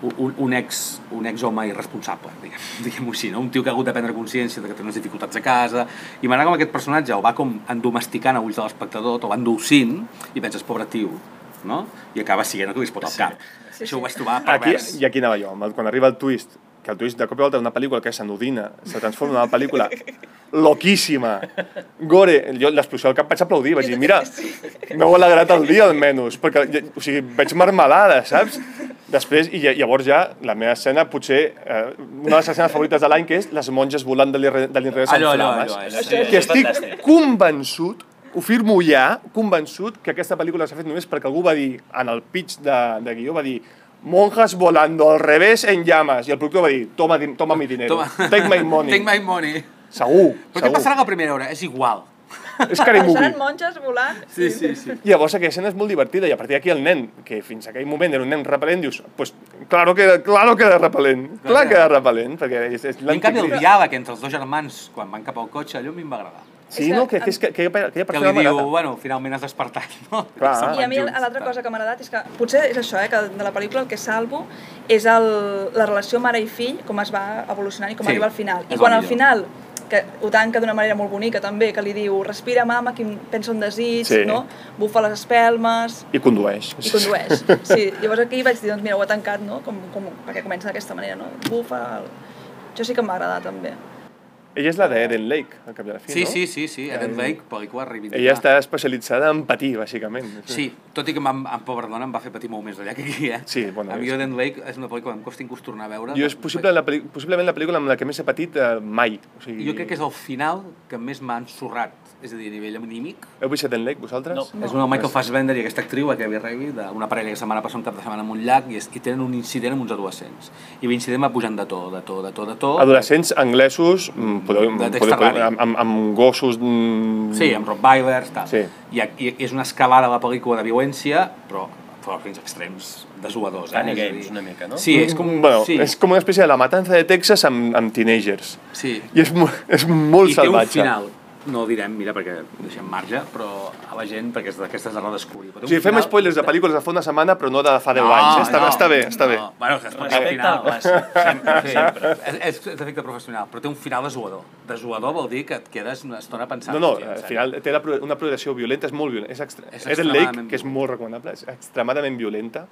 un, un, ex, un ex home irresponsable, diguem, diguem-ho així, no? un tio que ha hagut de prendre consciència de que té unes dificultats a casa, i m'agrada com aquest personatge el va com endomesticant a ulls de l'espectador, o va endolcint, i penses, pobre tio, no? I acaba sent el que li es pot al cap. Sí, Això ho sí. vaig trobar Aquí, pervers. I aquí anava jo, quan arriba el twist, que el twist de cop i volta una pel·lícula que s'anodina, se transforma en una pel·lícula loquíssima, gore, jo l'explosió al cap vaig aplaudir, vaig dir, mira, m'heu alegrat el dia almenys, perquè, o sigui, veig marmelada, saps? Després, i lla- llavors ja, la meva escena, potser, eh, una de les escenes favorites de l'any, que és les monges volant de l'inrevés allò, flames, que estic fantàstic. convençut, ho firmo ja, convençut que aquesta pel·lícula s'ha fet només perquè algú va dir, en el pitch de, de guió, va dir monjas volando al revés en llamas, i el productor va dir, toma, toma mi dinero, Toma. take my money. Take my money. Segur, Però què segur. passarà a la primera hora? És igual. És Scary Movie. Seran monges volant? Sí, sí, sí. I llavors aquella escena és molt divertida i a partir d'aquí el nen, que fins a aquell moment era un nen repel·lent, dius, pues claro que, claro que era repel·lent, clar que era repel·lent, perquè és, és I en canvi el diàleg entre els dos germans quan van cap al cotxe, allò a mi em va agradar. Sí, no, que, que, és que, que, aquella Que persona li diu, bueno, finalment has despertat, no? Clar. I a mi l'altra cosa que m'ha agradat és que potser és això, eh, que de la pel·lícula el que salvo és el, la relació mare i fill, com es va evolucionant i com Sí, arriba al final. I quan al final que ho tanca d'una manera molt bonica també, que li diu respira mama, qui em pensa un desig, Sí. no? bufa les espelmes I condueix. i condueix. Sí, llavors aquí vaig dir, doncs mira, ho ha tancat, no? Com, com, perquè comença d'aquesta manera, no? Bufa... El... Això sí que m'ha agradat també. Ella és la d'Eden Lake, al cap a la fi, Sí, no? sí, sí, sí, Eden Lake, pel·lícula reivindicar. Ella està especialitzada en patir, bàsicament. Sí, tot i que amb, amb Pobra Dona em va fer patir molt més d'allà que aquí, eh? Sí, bueno, A mi Eden Lake és una pel·lícula que em costa inclús tornar a veure. Jo és possible la, possiblement la pel·lícula amb la que més he patit eh, mai. O sigui, Jo crec que és el final que més m'ha ensorrat, és a dir, a nivell anímic. Heu vist Eden Lake, vosaltres? No. És una Michael Fassbender i aquesta actriu, la Kevin Reilly, d'una parella que setmana passa un cap de setmana en un llac i, es, i tenen un incident amb uns adolescents. I l'incident va pujant de to, de to, de to, de to. Adolescents anglesos, mm, podeu, De podeu, podeu, Rally. amb, amb, amb gossos... mm, Sí, amb Rottweilers, tal. Sí. I, I és una escalada a la pel·lícula de violència, però però fins extrems desoladors. Eh? Games, dir- una mica, no? Sí, és com... Bueno, sí, és com una espècie de la matança de Texas amb, amb teenagers. sí. I és, mo- és molt I té un salvatge. final, no ho direm, mira, perquè deixem marge, però a la gent, perquè és d'aquestes de redescobrir. Però O sigui, fem final- spoilers de pel·lícules de fa una setmana, però no de fa 10 No, anys. eh? Està, no, està bé, està bé. no. Bueno, que es pot dir al Respecte final. al clàssic, sempre, Sí, sempre. és, és, és efecte professional, però té un final desolador. Desolador vol dir que et quedes una estona pensant. No, no, "Hòstia, en al sèrio?" final té la, una progressió violenta, és molt violenta. És, extre... És Eden extremadament Lake, que és molt recomanable, és extremadament violenta,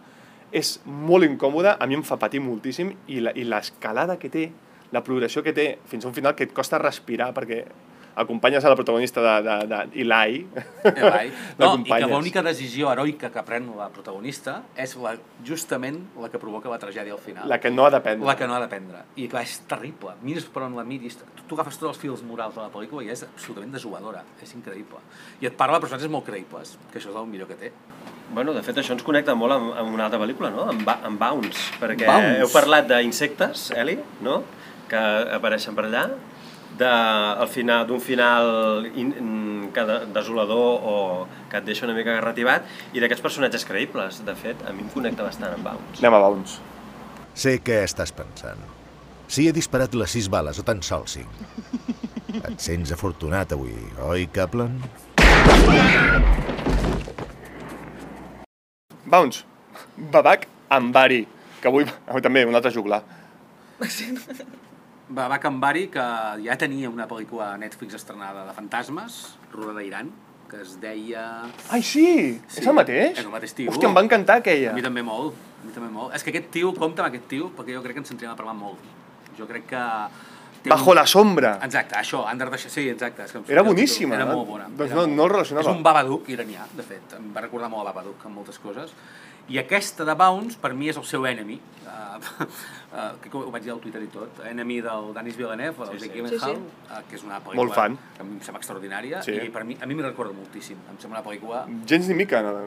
és molt incòmoda, a mi em fa patir moltíssim, i la- i l'escalada que té, la progressió que té, fins a un final que et costa respirar, perquè acompanyes a la protagonista de, de, de Eli. Eli. No, I que l'única decisió heroica que pren la protagonista és la, justament la que provoca la tragèdia al final. La que no ha de prendre. La que no ha de prendre. I clar, és terrible. Mires per on la miris, tu, tu agafes tots els fils morals de la pel·lícula i és absolutament desoladora. És increïble. I et parla de personatges molt creïbles, que això és el millor que té. Bueno, de fet, això ens connecta molt amb, amb una altra pel·lícula, no? Amb, amb Bounce, perquè Bounce. heu parlat d'insectes, Eli, no? Que apareixen per allà, al final d'un final in, in, que de, desolador o que et deixa una mica garrativat i d'aquests personatges creïbles, de fet, a mi em connecta bastant amb Bounce. Anem a Bounce. Sé què estàs pensant. Si he disparat les sis bales o tan sols cinc. Et sents afortunat avui, oi, Kaplan? Bounce. Babak Ambari, que avui, avui també un altre juglar. Va Cambari, que ja tenia una pel·lícula a Netflix estrenada de fantasmes, rodada a Iran, que es deia... Ai, sí! Sí, És el mateix? és el mateix tio. Hòstia, em va encantar aquella. A mi també molt, a mi també molt. És que aquest tio, compta amb aquest tio, perquè jo crec que ens sentirem a parlar molt. Jo crec que... Bajo un- la sombra. Exacte, això, Under the Sí, exacte. És que Era boníssima. Era eh? molt bona. Doncs no- no el relacionava. És un Babadook iranià, de fet. Em va recordar molt a Babadook en moltes coses. I aquesta de Bounce, per mi, és el seu enemy. Uh, uh, que ho vaig dir al Twitter i tot. Enemy del Danis Villeneuve, el Sí, sí. Jake Sí, sí. Gyllenhaal, uh, que és una pel·lícula Molt fan. que a mi em sembla extraordinària Sí. i per mi, a mi m'hi recorda moltíssim. Em sembla una pel·lícula... Gens ni mica, no, no,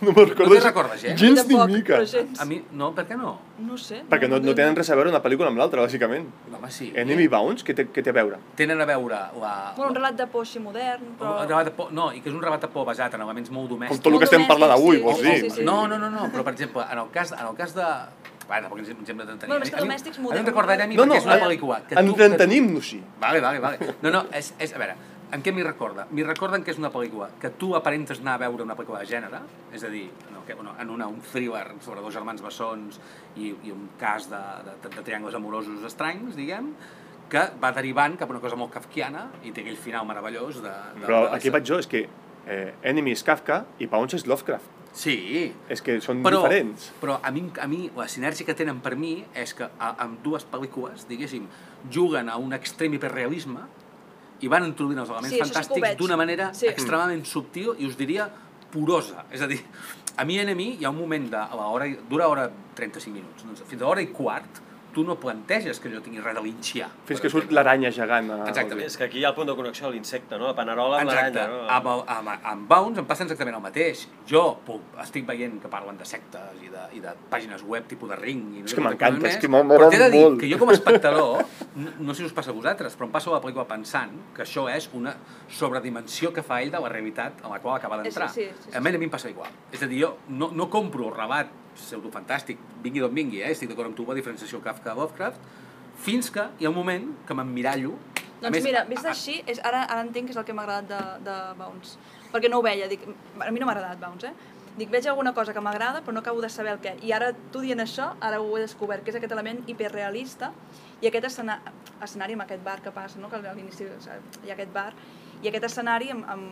no me'n recordo. No te'n recordes, eh? Gens ni mica. gens. A mi, no, per què no? No sé. Perquè no, no tenen res a veure una pel·lícula amb l'altra, bàsicament. Home, sí. Enemy Bounce, què té, què té a veure? Tenen a veure la... Bueno, un relat de por així modern, però... Un relat de por, no, i que és un relat de por basat en elements molt Com domèstics. tot el que estem parlant avui, vols sí, dir? sí, sí. No, no, no, no, però per exemple, en el cas, en el cas de... Va, tampoc ens, ens hem d'entretenir. Bueno, és que domèstics A mi em moderns. recorda Enemy No, no, perquè és una eh, pel·lícula que tu... entretenim-nos-hi. Vale, vale, vale. No, no, és, és a veure, En què m'hi recorda? M'hi recorden que és una pel·lícula que tu aparentes anar a veure una pel·lícula de gènere, és a dir, no, que, bueno, en una, un thriller sobre dos germans bessons i, i un cas de, de, de triangles amorosos estranys, diguem, que va derivant cap a una cosa molt kafkiana i té aquell final meravellós de... de Però de aquí vaig jo, és que eh, Enemy és Kafka i Bounce és Lovecraft. Sí, És que són però, diferents. però a mi, a mi la sinergia que tenen per mi és que a, amb dues pel·lícules, diguéssim, juguen a un extrem hiperrealisme i van introduint els elements Sí, sí fantàstics veig. d'una manera Sí. extremadament subtil i us diria porosa. És a dir, a mi Enemy hi ha un moment de, a l'hora, dura hora 35 minuts, doncs fins a l'hora i quart tu no planteges que allò tingui res de linxià. Fins que surt l'aranya gegant. a- Exactament. És que aquí hi ha el punt de connexió a l'insecte, no? La panerola amb l'aranya, no? Amb, el- amb, amb Bounce em passa exactament el mateix. Jo puc, estic veient que parlen de sectes i de, i de pàgines web tipus de Ring. I no És sé que m'encanta, és que m'agrada Però t'he de dir molt. que jo com a espectador, no, no sé si us passa a vosaltres, però em passo la pel·lícula pensant que això és una sobredimensió que fa ell de la realitat a la qual acaba d'entrar. Sí, sí, sí, sí, a mi, a mi em passa igual. És a dir, jo no, no compro el rebat pseudofantàstic, vingui d'on vingui, eh? estic d'acord amb tu, la diferenciació Kafka-Lovecraft, fins que hi ha un moment que m'emmirallo A Doncs més, mira, a- vist així, és, ara, ara entenc que és el que m'ha agradat de, de Bounce. Perquè no ho veia, dic, a mi no m'ha agradat Bounce, eh? Dic, veig alguna cosa que m'agrada, però no acabo de saber el què. I ara, tu dient això, ara ho he descobert, que és aquest element hiperrealista i aquest escena escenari amb aquest bar que passa, no? que a l'inici hi ha aquest bar, i aquest escenari em, em,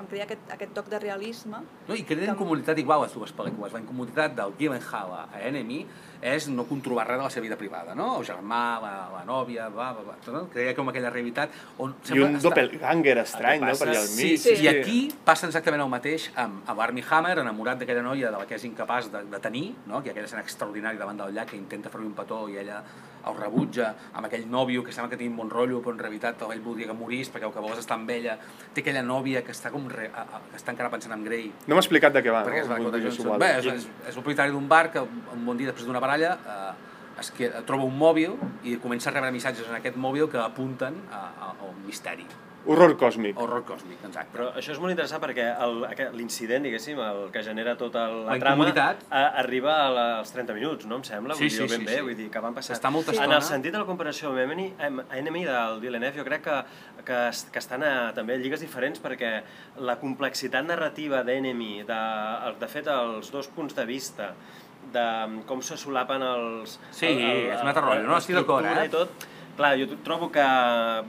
em crea aquest, aquest toc de realisme. No, I creen que- comunitat igual les dues pel·lícules. La incomoditat del Gyllenhaal a Enemy és no controlar res de la seva vida privada, no? El germà, la, la nòvia, bla, bla, bla, no? Creia com aquella realitat on... I un estar- doppelganger estrany, no? passa- Per allà al Sí, mig. sí, Sí. i aquí passa exactament el mateix amb, amb Armie Hammer, enamorat d'aquella noia de la que és incapaç de, de tenir, no? que aquella escena extraordinària davant del llac que intenta fer-li un petó i ella el rebutja, amb aquell nòvio que sembla que té un bon rotllo, però en realitat ell voldria que morís perquè el que vol és estar amb ella. Té aquella nòvia que està, com re, a, a, que està encara pensant en Grey, No m'ha explicat de què va, perquè és no? Johnson. igual. Bé, és, és, és el propietari d'un bar que un bon dia després d'una baralla eh, es que, troba un mòbil i comença a rebre missatges en aquest mòbil que apunten a, a, a un misteri. Horror còsmic. Horror còsmic, exacte. Però això és molt interessant perquè l'incident, diguéssim, el que genera tota la, La trama, a, arriba a la- als 30 minuts, no em sembla? Sí, vull dir, sí, ben sí, bé, sí. vull dir, que van passar... Està molta En estona. el sentit de la comparació amb Enemy, amb Enemy del Villeneuve, jo crec que, que, que estan a, també a lligues diferents perquè la complexitat narrativa d'Enemy, de, de fet, els dos punts de vista, de com se solapen els... Sí, és un altre rotllo, no? Estic d'acord, eh? I tot, Clar, jo trobo que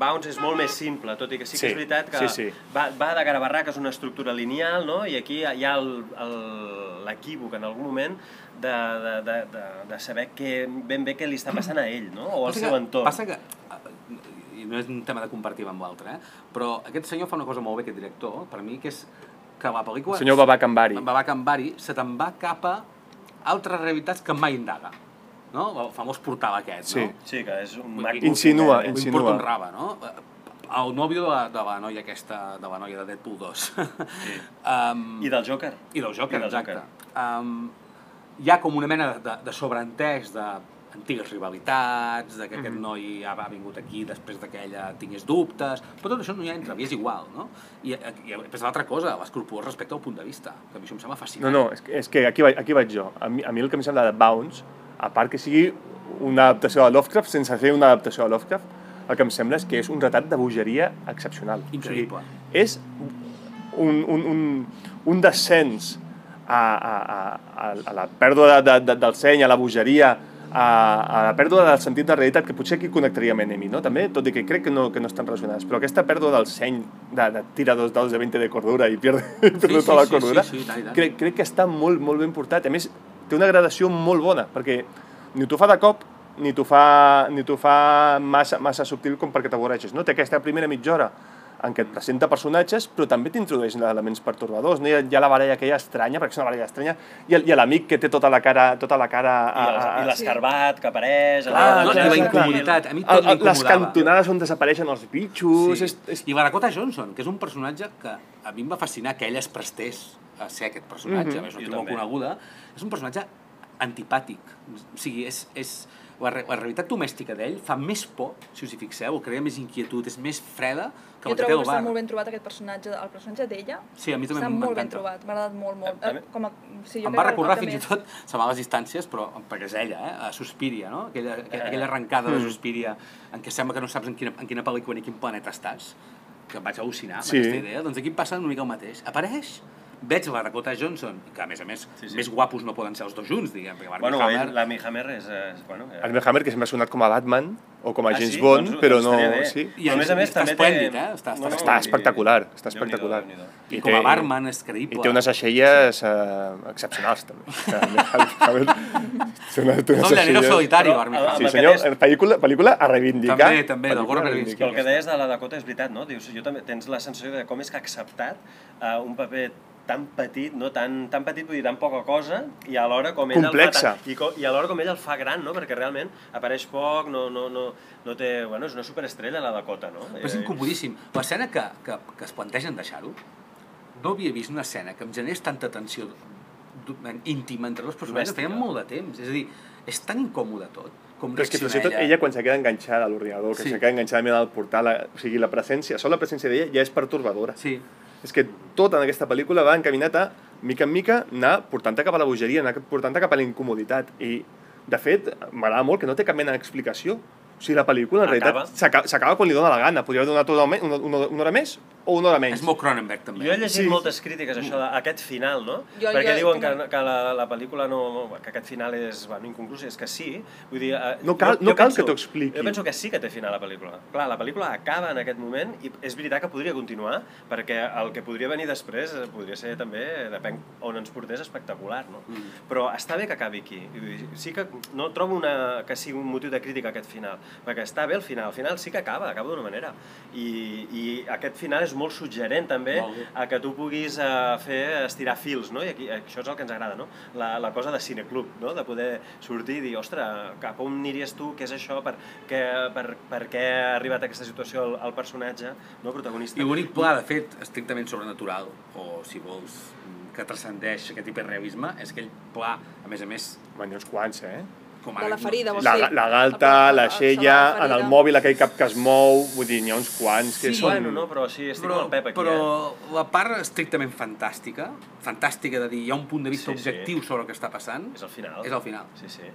Bounce és molt més simple, tot i que sí que Sí, és veritat que sí, sí. va, va de Garabarra, que és una estructura lineal, no? i aquí hi ha el- el- l'equívoc en algun moment de, de, de, de, de saber què, ben bé què li està passant a ell, no? o al Passa seu que- entorn. Passa que, eh, i no és un tema de compartir amb l'altre, eh? però aquest senyor fa una cosa molt bé, aquest director, per mi, que és que la pel·lícula... El senyor Babà Cambari. Babà Cambari se te'n va cap a altres realitats que mai indaga. No? El famós portal aquest, Sí. no? Sí, que és un maco. Insinua, que- Ho insinua. un raba, no? El nòvio de la, de la noia aquesta, de la noia de Deadpool 2. Sí. um, I del Joker. I del Joker, I del exacte. Joker. Um, hi ha com una mena de, de sobreentès de antigues rivalitats, de que aquest noi ha, ha vingut aquí després de que ella tingués dubtes, però tot això no hi entra, i és igual, no? I, i després l'altra cosa, l'escrupolós respecte al punt de vista, que a mi això em sembla No, fascinant. no, és que, és que aquí, vaig, aquí vaig jo. A mi, a mi el que em sembla de Bounce, a part que sigui una adaptació de Lovecraft, sense ser una adaptació de Lovecraft, el que em sembla és que és un retrat de bogeria excepcional. Increïble. O sigui, és un, un, un, un descens a, a, a, a la pèrdua de, de, de, del seny, a la bogeria, a, a la pèrdua del sentit de realitat, que potser aquí connectaria amb Enemy, no? també, tot i que crec que no, que no estan relacionades, però aquesta pèrdua del seny, de, de tira dos dados de 20 de cordura i pierde, sí, sí, tota la sí, cordura, sí, sí, i tant, tant. crec, crec que està molt, molt ben portat. A més, té una gradació molt bona, perquè ni t'ho fa de cop, ni t'ho fa, ni fa massa, massa subtil com perquè t'avorreixes. No? Té aquesta primera mitja hora en què et presenta personatges, però també t'introdueix elements pertorbadors. No? Hi, ha, hi ha la baralla aquella estranya, perquè és una baralla estranya, i el- i l'amic que té tota la cara, tota la cara I, el, i l'escarbat que apareix... Clar, no, clar, i la incomoditat, a mi tot el- Les m'incomodava. cantonades on desapareixen els bitxos... Sí. És, és... I la Dakota Johnson, que és un personatge que a mi em va fascinar que ella es prestés a ser aquest personatge, mm -hmm. és una Jo actriu molt coneguda, és un personatge antipàtic. O sigui, és, és, la, la realitat domèstica d'ell fa més por, si us hi fixeu, o crea més inquietud, és més freda que Jo la que té trobo el que està bar. molt ben trobat aquest personatge, el personatge d'ella. Sí, a mi també Està molt ben m'encanta. trobat, m'ha agradat molt, molt. Eh, Com a, sí, jo Em va recordar fins i tot, se va a les distàncies, però perquè és ella, eh? a Suspiria, no? Aquella, aquella, aquella arrencada de Mm. Suspiria en què sembla que no saps en quina, en quina pel·lícula ni quin planeta estàs. que vaig al·lucinar Sí. amb aquesta idea, doncs aquí em passa una mica el mateix. Apareix, veig la Dakota Johnson, que a més a més, Sí, sí. més guapos no poden ser els dos junts, diguem, perquè Barbie Bueno, Hammer... ell, la Hammer és... és bueno, eh, Armie Hammer, que sempre ha sonat com a Batman o com a Ah, James sí? Bond, Doncs- però doncs no... Sí. I a més a més està també esplèndid, té... eh? Està- està- Està espectacular, està espectacular. I, I com a barman és creïble. I té unes aixelles eh, excepcionals, també. Armie té una, té unes És el llanero solitari, a- Hammer. Sí, senyor, aquest- pel·lícula, pel·lícula a reivindicar. També, també, del Gore Verbinski. el que deies de la Dakota és veritat, no? Dius, jo també tens la sensació de com és que ha acceptat uh, un paper tan petit, no? tan, tan petit, vull dir, tan poca cosa, i alhora com ell Complexa. el fa tan, i, co, i alhora com ell el fa gran, no? Perquè realment apareix poc, no, no, no, no té... Bueno, és una superestrella la Dakota, no? Però és incomodíssim. L'escena que, que, que es plantegen deixar-ho, no havia vist una escena que em generés tanta tensió íntima entre dos personatges, feia molt de temps. És a dir, és tan incòmode tot, com Però és que fins i tot ella, quan se queda enganxada a l'ordinador, que Sí. se queda enganxada el portal, o sigui, la presència, sola la presència d'ella ja és pertorbadora. Sí, És que tot en aquesta pel·lícula va encaminat a, mica en mica, anar portant-te cap a la bogeria, anar portant-te cap a la incomoditat. I, de fet, m'agrada molt que no té cap mena d'explicació. O sigui, la pel·lícula, en Acaba. realitat, s'aca- s'acaba quan li dóna la gana. Podria haver donat una, una, una hora més o una hora menys. és molt Cronenberg, també. Jo he llegit Sí. moltes crítiques a això d'aquest final, no? Jo- Perquè jo diuen que, que la, la pel·lícula no... que aquest final és bueno, inconclús, és que sí. Vull dir, eh, No cal- no cal que t'ho expliqui. Jo penso que sí que té final la pel·lícula. Clar, la pel·lícula acaba en aquest moment i és veritat que podria continuar perquè el que podria venir després eh, podria ser també, depèn on ens portés, espectacular, no? Mm. Però està bé que acabi aquí. Vull dir, Sí que no trobo una, que sigui un motiu de crítica aquest final, perquè està bé el final. El final sí que acaba, acaba d'una manera. I, I aquest final és molt suggerent també a que tu puguis uh, fer estirar fils, no? I aquí, això és el que ens agrada, no? La, la cosa de cineclub, no? De poder sortir i dir, ostres, cap on aniries tu? Què és això? Per què, per, per què ha arribat a aquesta situació el, el personatge, no? Protagonista. I l'únic pla, de fet, estrictament sobrenatural, o, si vols, que transcendeix aquest hiperrealisme, és aquell pla, a més a més, ha uns quants, eh? Com De la ferida, vols La, dir? la galta, la el- xella, la en el mòbil aquell cap que es mou, vull dir, n'hi ha uns quants que Sí, són... Bueno, no, però sí, estic però, amb el Pep aquí, però la part estrictament fantàstica, fantàstica de dir, hi ha un punt de vista Sí, sí. objectiu sobre el que està passant, eh? És el final. és el final. Sí, sí.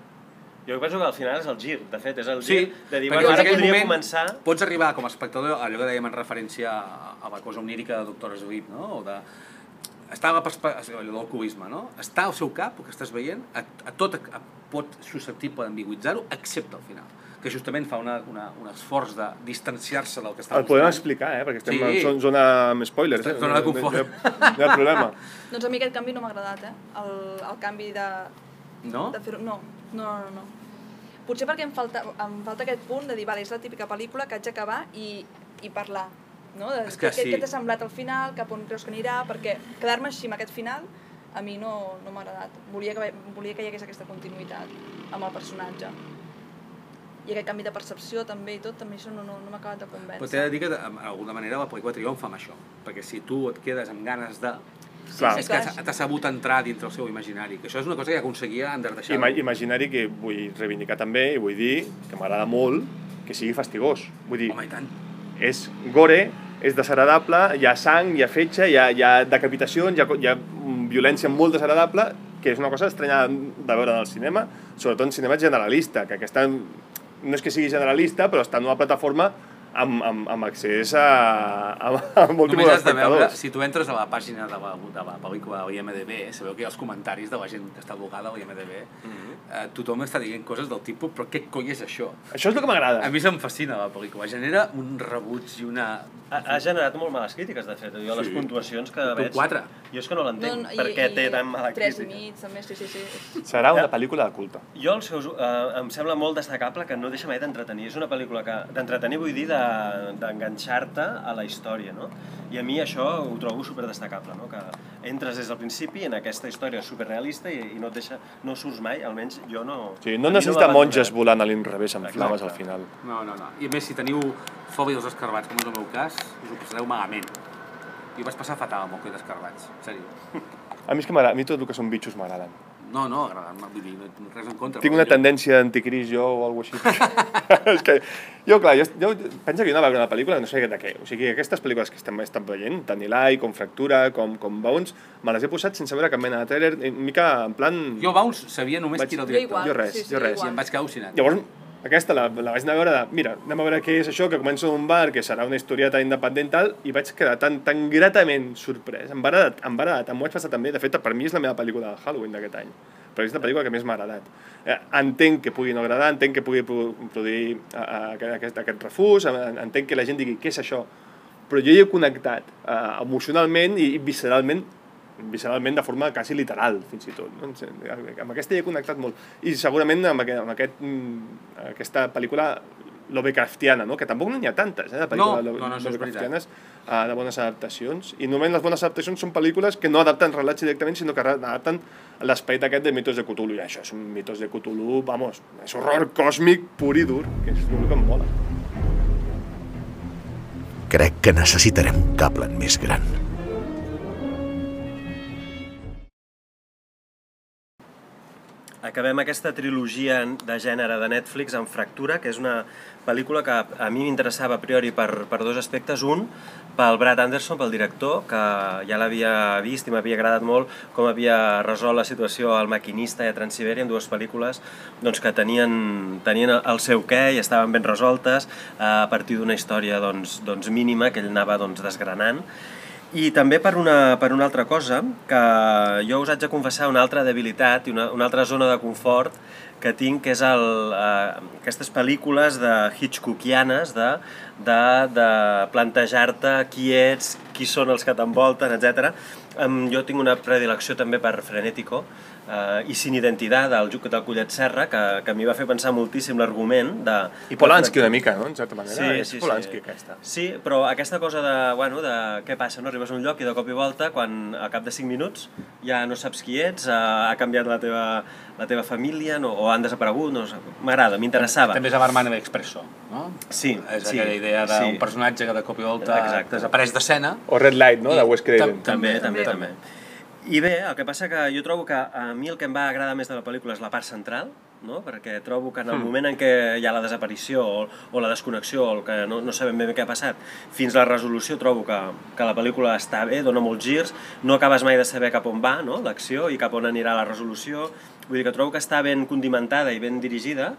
Jo penso que al final és el gir, de fet, és el Sí, gir de dir, bueno, en ara podria moment començar... pots arribar com a espectador, allò que dèiem en referència a, a la cosa onírica de Doctor Sleep, no? O de, està a la perspectiva, allò del cubisme, no? Està al seu cap, el que estàs veient, a, a tot a, pot susceptible d'ambigüitzar-ho, excepte al final que justament fa una, una, un esforç de distanciar-se del que està El podem mostrant. explicar, eh? Perquè estem Sí. en zona, amb spoilers. Eh? Zona de confort. No, hi ha, no hi ha problema. Doncs a mi aquest canvi no m'ha agradat, eh? El, el canvi de, No? de fer-ho... No, no, no, no. Potser perquè em falta, em falta aquest punt de dir, vale, és la típica pel·lícula que haig d'acabar i, i parlar. No? De, És que què, sí. què t'ha semblat al final, cap on creus que anirà, perquè quedar-me així amb aquest final a mi no, no m'ha agradat. Volia que, volia que hi hagués aquesta continuïtat amb el personatge. I aquest canvi de percepció també i tot, també això no, no, no m'ha acabat de convèncer. Però t'he de dir que d'alguna manera la pel·lícula triomfa amb això, perquè si tu et quedes amb ganes de... Clar. és que t'ha sabut entrar dintre el seu imaginari, que això és una cosa que aconseguia enderdeixar. Ima imaginari que vull reivindicar també i vull dir que m'agrada molt que sigui fastigós. Vull dir, Home, i tant. és gore, és desagradable, hi ha sang, hi ha fetge, hi ha, hi ha decapitacions, hi ha, hi ha mm, violència molt desagradable, que és una cosa estranya de veure en el cinema, sobretot en cinema generalista, que aquesta no és que sigui generalista, però està en una plataforma amb, amb, amb accés a, a, a molt tipus Només has de veure, d'espectadors. si tu entres a la pàgina de la, de la pel·lícula de l'IMDB, sabeu que hi ha els comentaris de la gent que està blogada a l'IMDB, Mhm. eh, tothom està dient coses del tipus, però què coi és això? Això és el que m'agrada. A mi se'm fascina la pel·lícula, genera un rebuig i una... Ha, ha generat molt males crítiques, de fet. Jo les puntuacions que Tu veig... quatre. Jo és que no l'entenc, No, per què té tan mala Tres crítica. i mig, també, sí, sí, sí. Serà una pel·lícula de culte. Jo els seus, eh, em sembla molt destacable que no deixa mai d'entretenir. És una pel·lícula que d'entretenir vull dir de- d'enganxar-te a la història, no? I a mi això ho trobo super destacable, no? Que entres des del principi en aquesta història superrealista i, i no et deixa, no surts mai, almenys jo no... Sí, no necessita m'abandona. monges volant a l'inrevés amb Exacte. flames al final. No, no, no. I a més, si teniu fòbia dels escarbats, com és el meu cas, us ho passareu malament. Jo vaig passar fatal amb el coll d'escarbats, en sèrio. A mi és que m'agrada, a mi tot el que són bitxos m'agraden. No, no, agradant-me, vull dir, no, res en contra. Tinc una jo- tendència d'anticris jo o alguna així. és que, jo, clar, jo, jo penso que jo anava a veure una pel·lícula, no sé de què. O sigui, aquestes pel·lícules que estem, estem veient, tant Eli, com Fractura, com, com Bones, me les he posat sense veure cap mena de trailer, una mica en plan... Jo, Bounce, sabia només Vaig- qui era el Jo director. igual. Jo res, sí, sí, jo res. I em vaig quedar al·lucinat. Llavors, Aquesta la, la vaig anar a veure de, mira, anem a veure què és això, que comença en un bar, que serà una historieta independent tal, i vaig quedar tan, tan gratament sorprès. Em va agradar, em va agradar, m'ho vaig passar també. De fet, per mi és la meva pel·lícula de Halloween d'aquest any. Però és la pel·lícula que més m'ha agradat. Eh, entenc que pugui no agradar, entenc que pugui pro- produir a, a, aquest, aquest refús, en- entenc que la gent digui què és això, però jo hi he connectat eh, emocionalment i, i visceralment visceralment de forma quasi literal, fins i tot. No? Amb aquesta hi he connectat molt. I segurament amb, aquest, amb aquest, mm, aquesta pel·lícula Lovecraftiana, no? que tampoc no n'hi ha tantes, eh, de pel·lícules No, no, no, Lovecraftianes, eh, de bones adaptacions. I normalment les bones adaptacions són pel·lícules que no adapten relats directament, sinó que adapten l'esperit aquest de mitos de Cthulhu. I això és un mitos de Cthulhu, vamos, és horror còsmic pur i dur, que és el que em mola. Crec que necessitarem un Kaplan més gran. Acabem aquesta trilogia de gènere de Netflix amb Fractura, que és una pel·lícula que a mi m'interessava a priori per, per dos aspectes. Un, pel Brad Anderson, pel director, que ja l'havia vist i m'havia agradat molt com havia resolt la situació al Maquinista i a Transsibèria, en dues pel·lícules doncs, que tenien, tenien el seu què i estaven ben resoltes eh, a partir d'una història doncs, doncs mínima que ell anava doncs, desgranant. I també per una, per una altra cosa, que jo us haig de confessar una altra debilitat i una, una altra zona de confort que tinc, que és el, eh, aquestes pel·lícules de Hitchcockianes, de, de, de plantejar-te qui ets, qui són els que t'envolten, etc. Um, jo tinc una predilecció també per Frenético, eh, i Sin Identitat, del Juc del Collet Serra, que, que m'hi va fer pensar moltíssim l'argument de... I Polanski una mica, no? En certa manera. Sí, és sí, Polanski sí. aquesta. Sí, però aquesta cosa de, bueno, de què passa, no? Arribes a un lloc i de cop i volta, quan al cap de 5 minuts ja no saps qui ets, ha, ha canviat la teva, la teva família no? o han desaparegut, no sé. M'agrada, m'interessava. També és a Barman Expresso, no? Sí, És sí, aquella idea d'un sí. personatge que de cop i volta Exacte. desapareix d'escena. O Red Light, no? I De Wes Craven. tam- També, també, També. també. I bé, el que passa que jo trobo que a mi el que em va agradar més de la pel·lícula és la part central, no? perquè trobo que en el moment en què hi ha la desaparició o, o la desconnexió o el que no, no sabem ben bé què ha passat, fins a la resolució trobo que, que la pel·lícula està bé, dona molts girs, no acabes mai de saber cap on va no? l'acció i cap on anirà la resolució, vull dir que trobo que està ben condimentada i ben dirigida,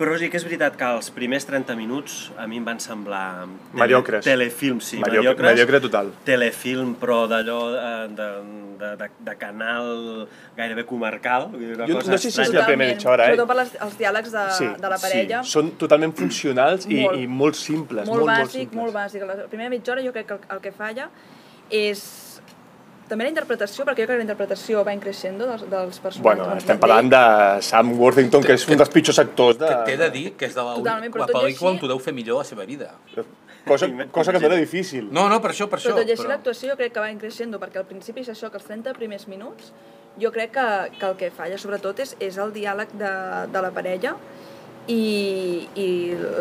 però sí que és veritat que els primers 30 minuts a mi em van semblar... tele- Mediocres. Telefilm, sí, Mediocre- mediocres. mediocre total. Telefilm, però d'allò eh, de, de, de, de canal gairebé comarcal. una Jo cosa no sé si és la primera mitja hora, eh? Sobretot per les, els diàlegs de, Sí, de la parella. Sí, són totalment funcionals i, Molt. i molt simples. molt, molt, bàsic, molt, molt bàsic. La primera mitja hora jo crec que el, el que falla és també la interpretació, perquè jo crec que la interpretació va increixendo dels, dels personatges. Bueno, Doncs estem parlant de Sam Worthington, que és un dels pitjors actors de... Que t'he de dir que és de la, Totalment, però la pel·lícula així- on tu deu fer millor la seva vida. Cosa, cosa que no era difícil. No, no, per això, per Però això. tot i així l'actuació jo crec que va increixendo, perquè al principi és això, que els 30 primers minuts, jo crec que, que el que falla sobretot és, és el diàleg de, de la parella i, i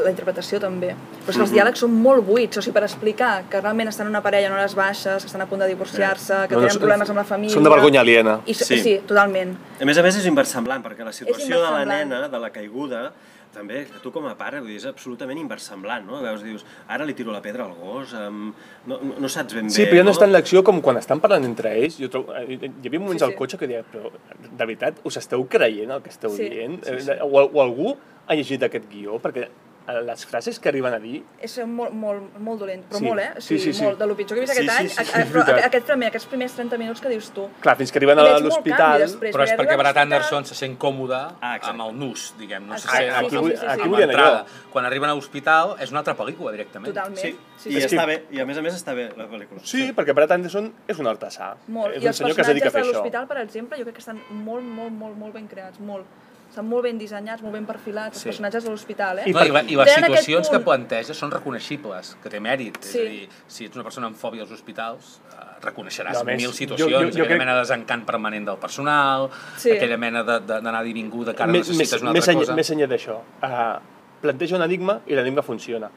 la interpretació també. Però és que els diàlegs són molt buits, o sigui, per explicar que realment estan en una parella en hores baixes, que estan a punt de divorciar-se, que No, no, tenen són- problemes amb la família... Són de vergonya aliena. I, sí. Sí. sí, totalment. A més a més és inversemblant, perquè la situació de la nena, de la caiguda, també, que tu com a pare, vull dir, és absolutament inversemblant, no? Veus, dius, ara li tiro la pedra al gos, um, no, no, no saps ben Sí, bé, però ja no està en l'acció com quan estan parlant entre ells. Jo trobo, eh, hi havia moments Sí, al sí. cotxe que deia, però de veritat, us esteu creient el que esteu Sí, dient? sí, Eh, sí. O, o algú ha llegit aquest guió? Perquè eh, les frases que arriben a dir... És molt, molt, molt dolent, però Sí, molt, eh? O sí, sigui, sí, sí. molt, de lo pitjor que he vist Sí, aquest sí, any, sí, sí, a- és però aquest, primer, aquests primers 30 minuts que dius tu. Clar, fins que arriben a l'hospital... Però és perquè Brad Anderson se sent còmode Ah, exacte. amb el nus, diguem, no se Exacte, sent sí, sí, sí, sí, aquí amb l'entrada. Quan arriben a l'hospital és una altra pel·lícula, directament. Totalment. Sí, Sí, i sí. està bé, i a més a més està bé la pel·lícula. Sí, perquè Brad Anderson és un artesà. Molt. És I un els senyor que es dedica a personatges fer de això. l'hospital, per exemple, jo crec que estan molt, molt, molt, molt ben creats, molt. Estan molt ben dissenyats, molt ben perfilats, els Sí. personatges de l'hospital, eh? I No, i, la- I les Tenen aquest situacions que planteja són reconeixibles, que té mèrit. Sí. És a dir, si ets una persona amb fòbia als hospitals, eh, reconeixeràs No, mil jo- situacions, jo- jo aquella crec- mena de desencant permanent del personal, Sí. aquella mena d'anar i vinguda que ara Més- necessites més, una més altra cosa. Més enllà d'això, uh, planteja un enigma i l'enigma funciona.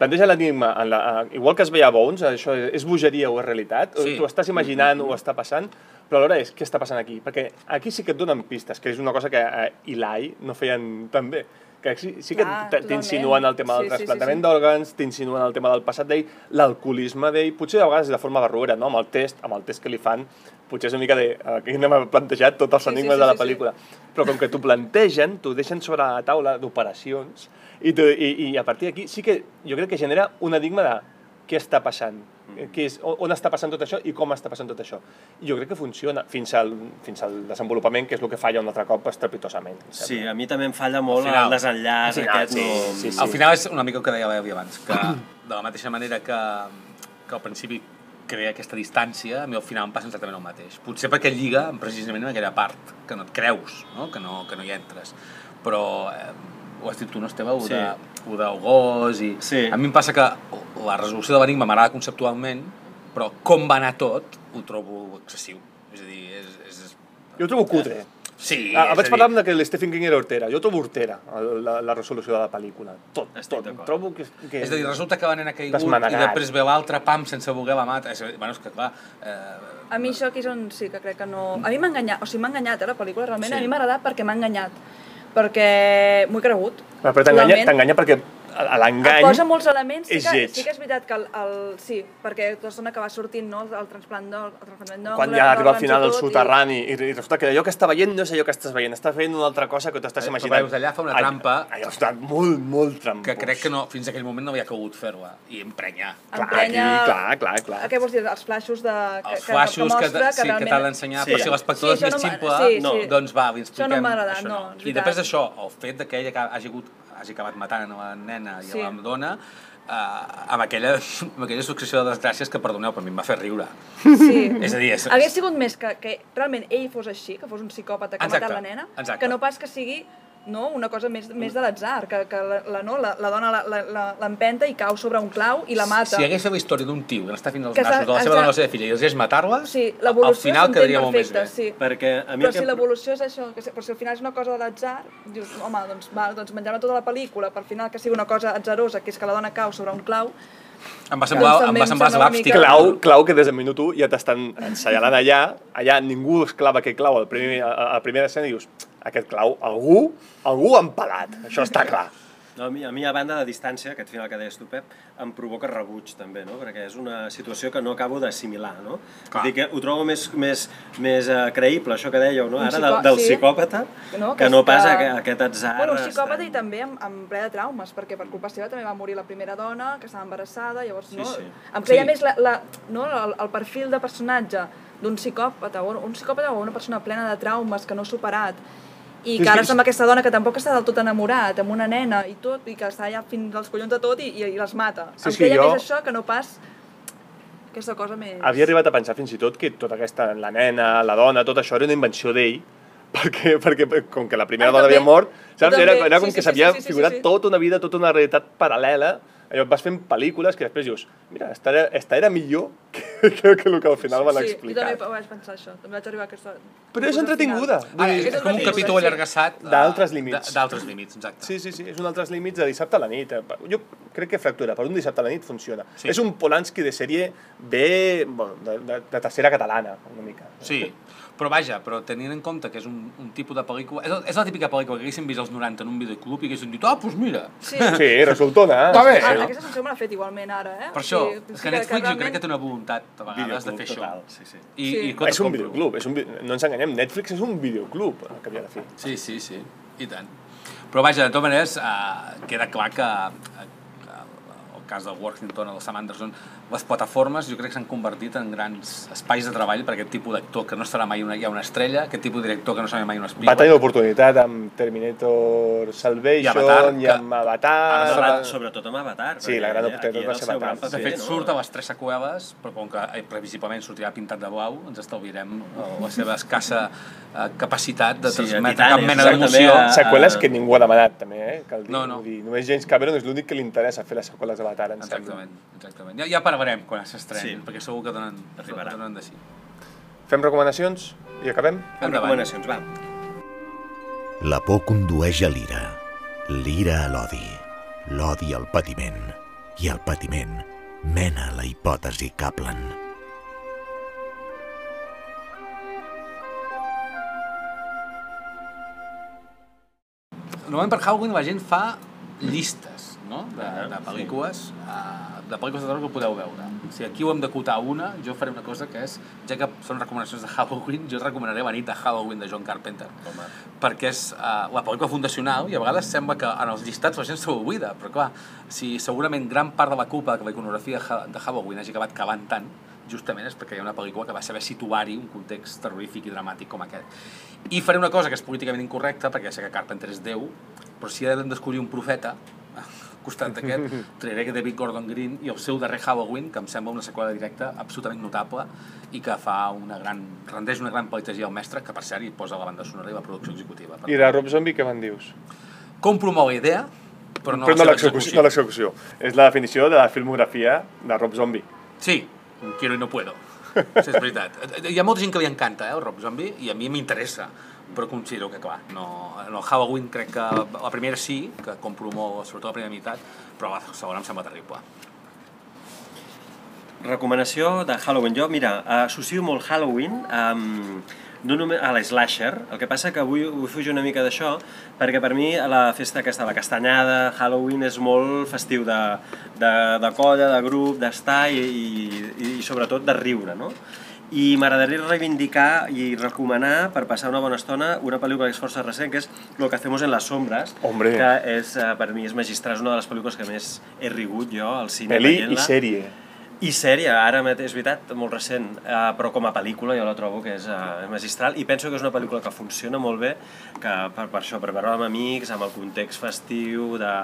Planteja l'enigma, en la, igual que es veia a Bones, això és, és bogeria o és realitat, Sí. tu estàs imaginant o està passant, però alhora és què està passant aquí? Perquè aquí sí que et donen pistes, que és una cosa que uh, Eli no feien tan bé, que sí, sí que t'insinuen el tema del. Sí, sí, sí, trasplantament sí. d'òrgans, t'insinuen el tema del passat d'ell, l'alcoholisme d'ell, potser de vegades de forma barruera, no? amb el test, amb el test que li fan, potser és una mica de... Aquí no m'ha plantejat tots els Sí, sí, enigmes sí, de la sí, sí. pel·lícula. Però com que t'ho plantegen, t'ho deixen sobre la taula d'operacions, i, i, i a partir d'aquí sí que jo crec que genera un enigma de què està passant, Mm. què és, on està passant tot això i com està passant tot això. I jo crec que funciona fins al, fins al desenvolupament, que és el que falla un altre cop estrepitosament. Sí, a mi també em falla molt Al final. el desenllaç Al final, aquest. sí, no... sí, sí. Al final és una mica el que deia l'Evi abans, que de la mateixa manera que, que al principi crea aquesta distància, a mi al final em passa exactament el mateix. Potser perquè lliga precisament amb aquella part que no et creus, no? Que, no, que no hi entres. Però eh, ho has dit tu, no, Esteve? Ho, Sí. de, ho del gos i... Sí. A mi em passa que la resolució de l'enigma m'agrada conceptualment, però com va anar tot ho trobo excessiu. És a dir, és... és... Jo ho trobo cutre. Sí, Ah, vaig dir- parlar amb que l'Stephen King era hortera. Jo trobo hortera la, la resolució de la pel·lícula. Tot, Estic tot. Trobo que, que... És a dir, resulta que la nena ha caigut i després ve l'altre pam sense voler la mata. És, a dir, bueno, és que clar... Eh, A mi això aquí és on sí que crec que no... A mi m'ha enganyat, o sigui, m'ha enganyat, eh, la pel·lícula, realment. Sí. A mi m'ha agradat perquè m'ha enganyat. Perquè m'ho he cregut. Però t'enganya perquè a- l'engany... posa molts elements, sí que, sí que és veritat que el, el sí, perquè tota l'estona que va sortint no, el transplant d'or- el trasplantament d'òrgans quan ja arriba al final del soterrani i, i resulta que allò que està veient no és allò que estàs veient, estàs veient una altra cosa que t'estàs Però imaginant. veus, allà fa una trampa Allò està molt, molt trampós. que crec que no, fins aquell moment no havia calgut fer-la i emprenyar. Clar, emprenya- aquí, clar, clar, clar. A què vols dir? Els flaixos de... Que, Els flaixos que, mostra sí, que t'ha d'ensenyar, Sí. però si l'espectador Sí, és això més ximple, sí, no, sí. doncs va, li expliquem. Això no m'ha agradat, no, I després d'això, el fet de que ell aca- hagi, hagut, hagi acabat matant a la nena i Sí. la dona, eh, amb, aquella, amb aquella successió de desgràcies que, perdoneu, però a mi em va fer riure. Sí. És a dir, és- Hagués sigut més que, que realment ell fos així, que fos un psicòpata que ha Exacte, matat la nena, exacte. que no pas que sigui no, una cosa més, més de l'atzar, que, que la, la, no, la, la dona la- la- la- l'empenta i cau sobre un clau i la mata. Si hagués la història d'un tio que n'està fins als Que nassos de la seva dona o la seva filla i els matar-la, Sí, al l'evolució final quedaria molt més bé. sí. Perquè a mi Però que... si l'evolució és això, que si, però si al final és una cosa de l'atzar, dius, home, doncs, va, doncs menjar tota la pel·lícula, per final que sigui una cosa atzarosa, que és que la dona cau sobre un clau, Em va semblar, Doncs em va em semblar slapstick. mica- Clau, clau que des del minut 1 ja t'estan ensenyalant allà, allà ningú es clava aquest clau al primer, a, a la primera escena i dius, aquest clau, algú, algú ha empalat, això està clar. No, a, mi, a mi, a banda de distància, aquest final que deies tu, Pep, em provoca rebuig, també, no? Perquè és una situació que no acabo d'assimilar, no? Clar. Que ho trobo més, més, més uh, creïble, això que dèieu, no? Ara, psicò- del, del sí. psicòpata, No, que, que no és pas que- aqu- aquest atzar... Bueno, un psicòpata estrany. i també amb, amb ple de traumes, perquè per culpa seva també va morir la primera dona, que estava embarassada, llavors, Sí, no? sí. Em creia Sí. més la, la, no, el, el perfil de personatge d'un psicòpata, o un psicòpata o una persona plena de traumes que no ha superat, i que ara que- està amb aquesta dona que tampoc està del tot enamorat, amb una nena i tot, i que està ja fins als collons de tot i, i, les mata. Sí, em que creia jo- més això que no pas aquesta cosa més... Havia arribat a pensar fins i tot que tota aquesta, la nena, la dona, tot això era una invenció d'ell, perquè, perquè com que la primera Ah, dona també. havia mort, saps? Era, era com Sí, que sí, s'havia sí, sí, sí, figurat sí. tota una vida, tota una realitat paral·lela, allò vas fent pel·lícules que després dius, mira, esta era, esta era millor que, que, que el que al final van sí, explicar. jo també vaig pensar això, també vaig arribar a aquesta... Però és entretinguda. Ah, dir, és com un Sí, capítol sí. allargassat eh, D'altres límits. D'altres límits, exacte. Sí, sí, sí, és un altres límits de dissabte a la nit. eh. Jo crec que fractura, per un dissabte a la nit funciona. Sí. És un Polanski de sèrie B, bueno, de, de, de tercera catalana, una mica. Sí, però vaja, però tenint en compte que és un, un tipus de pel·lícula... És, és la típica pel·lícula que haguéssim vist als 90 en un videoclub i haguéssim dit, ah, doncs mira, Sí, Sí, resultona. Està bé. Ah, aquesta sensació me l'ha fet igualment ara, eh? per això, Sí, és que Netflix jo realment- crec que té una voluntat a vegades de Videoclub fer això. total, sí, sí. I, Sí. i que És un videoclub, és un, no ens enganyem, Netflix és un videoclub, al cap i a la fi. Sí, sí, sí, i tant. Però vaja, de totes maneres, eh, queda clar que eh, el cas del Worthington o del Sam Anderson, les plataformes jo crec que s'han convertit en grans espais de treball per aquest tipus d'actor que no serà mai una, ja una estrella, aquest tipus de director que no serà mai una Va Spielberg. tenir l'oportunitat amb Terminator Salvation I Avatar, i amb Avatar. Ara Sobre, sobretot amb Avatar. Sí, la gran oportunitat va ser Avatar. gran De paper, fet, no? surt a les tres seqüeles, però com que eh, previsiblement sortirà pintat de blau, ens estalviarem eh, la seva escassa eh, capacitat de Sí, transmetre Titanic, cap mena d'emoció. a- Seqüeles que ningú ha demanat, també, eh? Cal dir. No, no. Dir, només James Cameron és l'únic que li interessa fer les seqüeles d'Avatar, em sembla. Exactament, exactament. Ja, ja parlarem quan s'estrenin, Sí. perquè segur que donen, Arribarà. donen de sí. Fem recomanacions i acabem? Fem recomanacions, va. La por condueix a l'ira, l'ira a l'odi, l'odi al patiment i el patiment mena a la hipòtesi Kaplan. normalment per Halloween la gent fa llistes, no?, de, de pel·lícules, uh, de pel·lícules de terror que podeu veure. Sigui, aquí ho hem d'acotar una, jo faré una cosa que és, ja que són recomanacions de Halloween, jo recomanaré La nit de Halloween de John Carpenter, Home. perquè és uh, la pel·lícula fundacional i a vegades sembla que en els llistats la gent se l'oblida, però clar, si segurament gran part de la culpa que la iconografia de Ha- de Halloween hagi acabat calant tant, justament és perquè hi ha una pel·lícula que va saber situar-hi un context terrorífic i dramàtic com aquest. I faré una cosa que és políticament incorrecta, perquè ja sé que Carpenter és Déu, però si he d'escollir un profeta, al costat d'aquest, trairé que David Gordon Green i el seu darrer Halloween, que em sembla una seqüela directa absolutament notable i que fa una gran, rendeix una gran pedagogia al mestre, que per cert hi posa la banda sonora i la producció executiva. Per I de Rob Zombie què me'n dius? Compro molt la idea, però no Però no l'execució. No l'execució. És la definició de la filmografia de Rob Zombie. Sí, quiero y no puedo. Sí, és veritat. Hi ha molta gent que li encanta, eh, el Rob Zombie, i a mi m'interessa, però considero que, clar, no, en el Halloween crec que la primera sí, que compro molt, sobretot la primera meitat, però la segona em sembla terrible. Recomanació de Halloween. Jo, mira, associo molt Halloween amb, no només a l'slasher, el que passa que avui vull fugir una mica d'això, perquè per mi la festa aquesta, la castanyada, Halloween és molt festiu de, de, de colla, de grup, d'estar i, i, i sobretot de riure, no? I m'agradaria reivindicar i recomanar, per passar una bona estona, una pel·lícula que és força recent, que és Lo que hacemos en las sombras, Hombre. que és, eh, per mi és magistral, és una de les pel·lícules que més he rigut jo al cine Pel·li i sèrie. I sèrie, ara mateix, és veritat, molt recent, uh, però com a pel·lícula jo la trobo que és uh, magistral i penso que és una pel·lícula que funciona molt bé, que per, per això, per veure amb amics, amb el context festiu, de,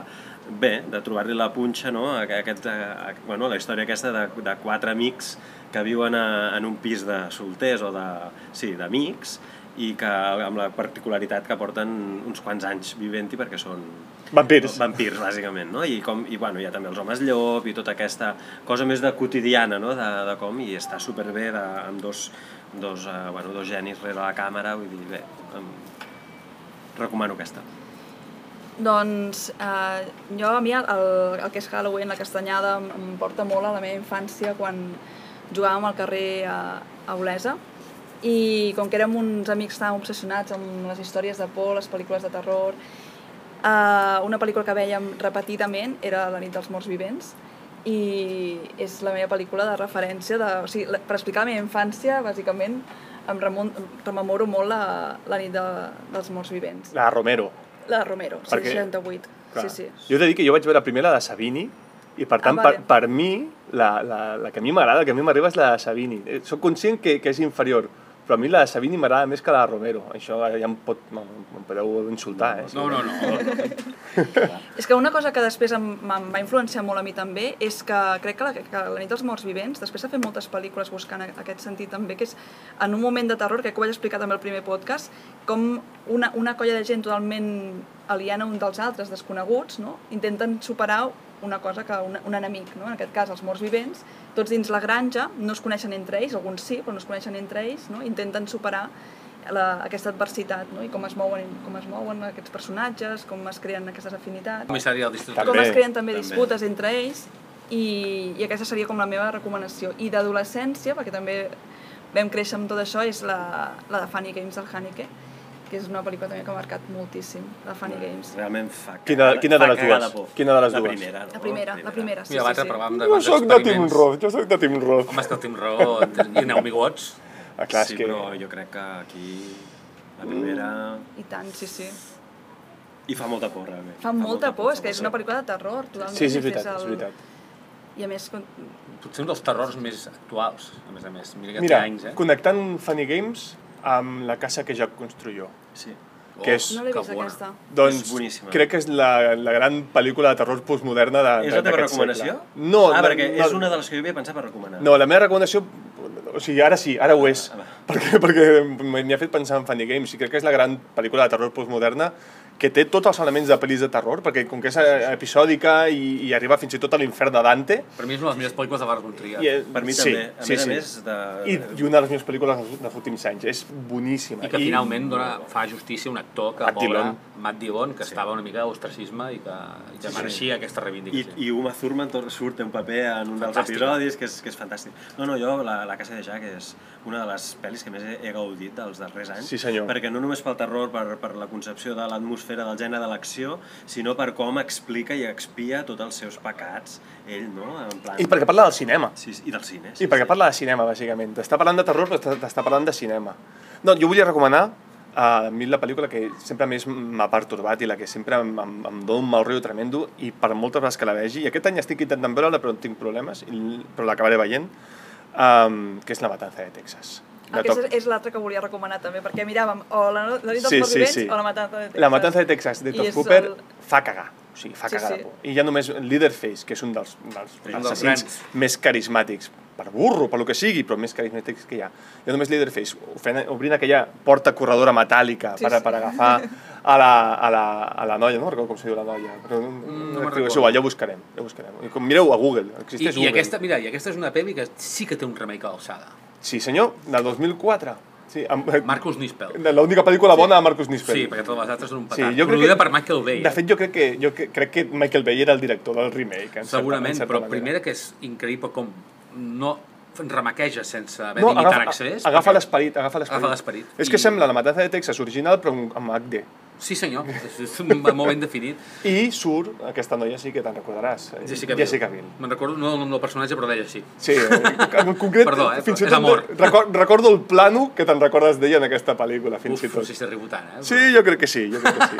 bé, de trobar-li la punxa, no? Aquest, uh, bueno, la història aquesta de, de quatre amics que viuen a, en un pis de solters o de, sí, d'amics i que amb la particularitat que porten uns quants anys vivent-hi perquè són Vampirs. Vampirs, bàsicament, no? I, com, i bueno, hi ha també els homes llop i tota aquesta cosa més de quotidiana, no? De, de com, i està superbé de, amb dos, dos, uh, bueno, dos genis rere la càmera, vull dir, bé, em, recomano aquesta. Doncs eh, jo, a mi, el, el que és Halloween, la castanyada, em, em porta molt a la meva infància quan jugàvem al carrer a, a Olesa i com que érem uns amics tan obsessionats amb les històries de por, les pel·lícules de terror, eh, una pel·lícula que vèiem repetidament era La nit dels morts vivents i és la meva pel·lícula de referència, de, o sigui, per explicar la meva infància, bàsicament, em remon, rememoro molt la, la nit de, dels morts vivents. La Romero. La Romero, sí, Perquè- 68. Clar. Sí, sí. Jo he de dir que jo vaig veure primer la de Savini i per tant, Ah, per, vale. per mi, la, la, la que a mi m'agrada, que a mi m'arriba és la de Savini. Eh, Soc conscient que, que és inferior, però a mi la de Savini m'agrada més que la de Romero. Això ja em, pot, em, em podeu insultar, eh? No, no, no. És que una cosa que després em, em va influenciar molt a mi també és que crec que la, que la nit dels morts vivents, després de fer moltes pel·lícules buscant a- aquest sentit també, que és en un moment de terror, crec que ho vaig explicar també al primer podcast, com una, una colla de gent totalment aliena un dels altres, desconeguts, no? intenten superar una cosa que un, un enemic, no? en aquest cas els morts vivents, tots dins la granja, no es coneixen entre ells, alguns sí, però no es coneixen entre ells, no? intenten superar la, aquesta adversitat no? i com es, mouen, com es mouen aquests personatges, com es creen aquestes afinitats Comissari del districte. Com es creen també també. disputes entre ells i, i aquesta seria com la meva recomanació. I d'adolescència, perquè també vam créixer amb tot això, és la, la de Funny Games del Haneke, que és una pel·lícula també que ha marcat moltíssim, la Funny Games. Realment fa Quina- cagada- quina de fa les dues? por. Quina de les la dues? Primera, no? La primera, la primera, sí, Mira, sí, sí. de Jo soc de Team experiments. Roth, jo soc de Team Roth. Home, és que el Team Roth i Naomi Watts. Ah, clar, és sí, que... però jo crec que aquí la primera... I tant, sí, sí. I fa molta por, realment. Fa molta por, és que és una pel·lícula de terror, totalment. Sí, sí, és és veritat, és el- veritat. I a més, con- Potser un dels terrors més actuals, a més a més. Mira que Mira, anys, eh? connectant Funny Games amb la casa que ja construyó. Sí. que és- no l'he que vist bona. aquesta. Doncs És boníssima. crec que és la, la gran pel·lícula de terror postmoderna de, És de, la teva recomanació? segle. No, ah, no, perquè no, és una de les que jo havia pensat per recomanar. No, la meva recomanació, o sigui, ara sí, ara ho és, Ah, perquè, perquè m'hi ha fet pensar en Funny Games i crec que és la gran pel·lícula de terror postmoderna que té tots els elements de pel·lis de terror, perquè com que és eh, episòdica i, i arriba fins i tot a l'infern de Dante, Per mi és una de les millors pel·lícules de Lars von Trier. i, eh, Per mi sí, també. A sí, més a sí. més de... I, I una de les millors pel·lícules dels, dels últims anys. És boníssima. I que finalment dona, fa justícia a un actor que Matt pobre, Dillon. Matt Dillon, que estava una mica d'ostracisme i que, i que Sí, sí. mereixia aquesta I, reivindicació. i Uma Thurman surt un paper en un dels Fantàstica. episodis que és, que és fantàstic. No, no, jo la, la Casa de Jack és una de les pel·lis que més he, he gaudit dels darrers anys. Sí, senyor. Perquè no només pel terror, per, per la concepció de l'atmosfera del gènere de l'acció, sinó per com explica i expia tots els seus pecats, ell, no? En plan... I perquè parla del cinema. Sí, sí, i del cine. Sí, perquè parla de cinema, bàsicament. T'està parlant de terror, però t'està- parlant de cinema. No, jo volia recomanar a mi la pel·lícula que sempre més m'ha pertorbat i la que sempre em, em, em dona un mal riu tremendo i per moltes vegades que la vegi, i aquest any estic intentant veure-la però no tinc problemes, i, però l'acabaré veient, um, que és La matanza de Texas. Aquesta Top- és, l'altra que volia recomanar també, perquè miràvem o la, la nit dels Sí, morts sí, vivents sí. o la matanza de Texas. La matanza de Texas de I Todd Cooper el- fa cagar. O sigui, fa Sí, cagar sí. de por. I ha només Leatherface, que és un dels, dels un dels assassins més carismàtics, per burro, per lo que sigui, però més carismàtics que hi ha. Ha només Leatherface, ofent- obrint aquella porta corredora metàl·lica Sí, per, sí. per agafar a la, a, la, a la noia, no recordo com se diu la noia, però no, Mm, no és recordo. igual, ja ho buscarem, ja ho buscarem. I com mireu a Google, I, existeix i Google. aquesta, mira, i aquesta és una pel·li que sí que té un remake a l'alçada. Sí, senyor, del 2004. Sí, amb, Marcus Nispel. L'única pel·lícula bona de Marcus Nispel. Sí, perquè totes les altres són un Sí, petat. jo crec Produïda que- per Michael Bay. De eh? fet, jo crec que, jo crec que Michael Bay era el director del remake. En certa- Segurament, en certa però manera. primera que és increïble com no remaqueja sense haver No, limitat agafa, accés. agafa perquè- l'esperit, agafa l'esperit. És que sembla la matança de Texas original, però amb HD. Sí, senyor, és, molt ben definit. I surt, aquesta noia sí que te'n recordaràs. eh, Jessica Biel. Jessica Biel. Me'n recordo, no el nom del personatge, però d'ella sí. Sí, eh, en concret, Perdó, eh, fins i tot amor. Record, recordo el plano que te'n recordes d'ella en aquesta pel·lícula, fins Uf, i tot. sí, estic rebotant, eh? Sí, jo crec que sí, jo crec que sí.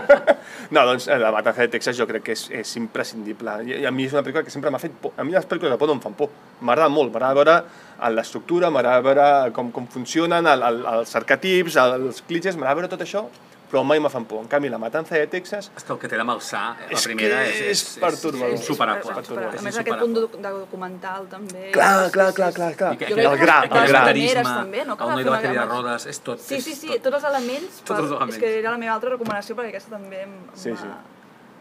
no, doncs la matança de Texas jo crec que és, és imprescindible. I, I a mi és una pel·lícula que sempre m'ha fet por. A mi les pel·lícules de por no em fan por. M'agrada molt, m'agrada veure eh, l'estructura, m'agrada veure com, com funcionen, el, el, els arquetips, els clitxes, m'agrada veure tot això, però mai me fan por. En canvi, la matança de Texas És que el que té de malsar, eh, la És primera, és, és. És insuperable. És insuperable. És A més, aquest punt de, documental també. Clar, és- clar, clar, clar, clar. I el gra, el gra. també, no? El va noi de la cadira de rodes, és tot. Sí, sí, sí, tot. tots els elements. Tots els elements. És que era la meva altra recomanació, perquè aquesta també em, em Sí, va... sí.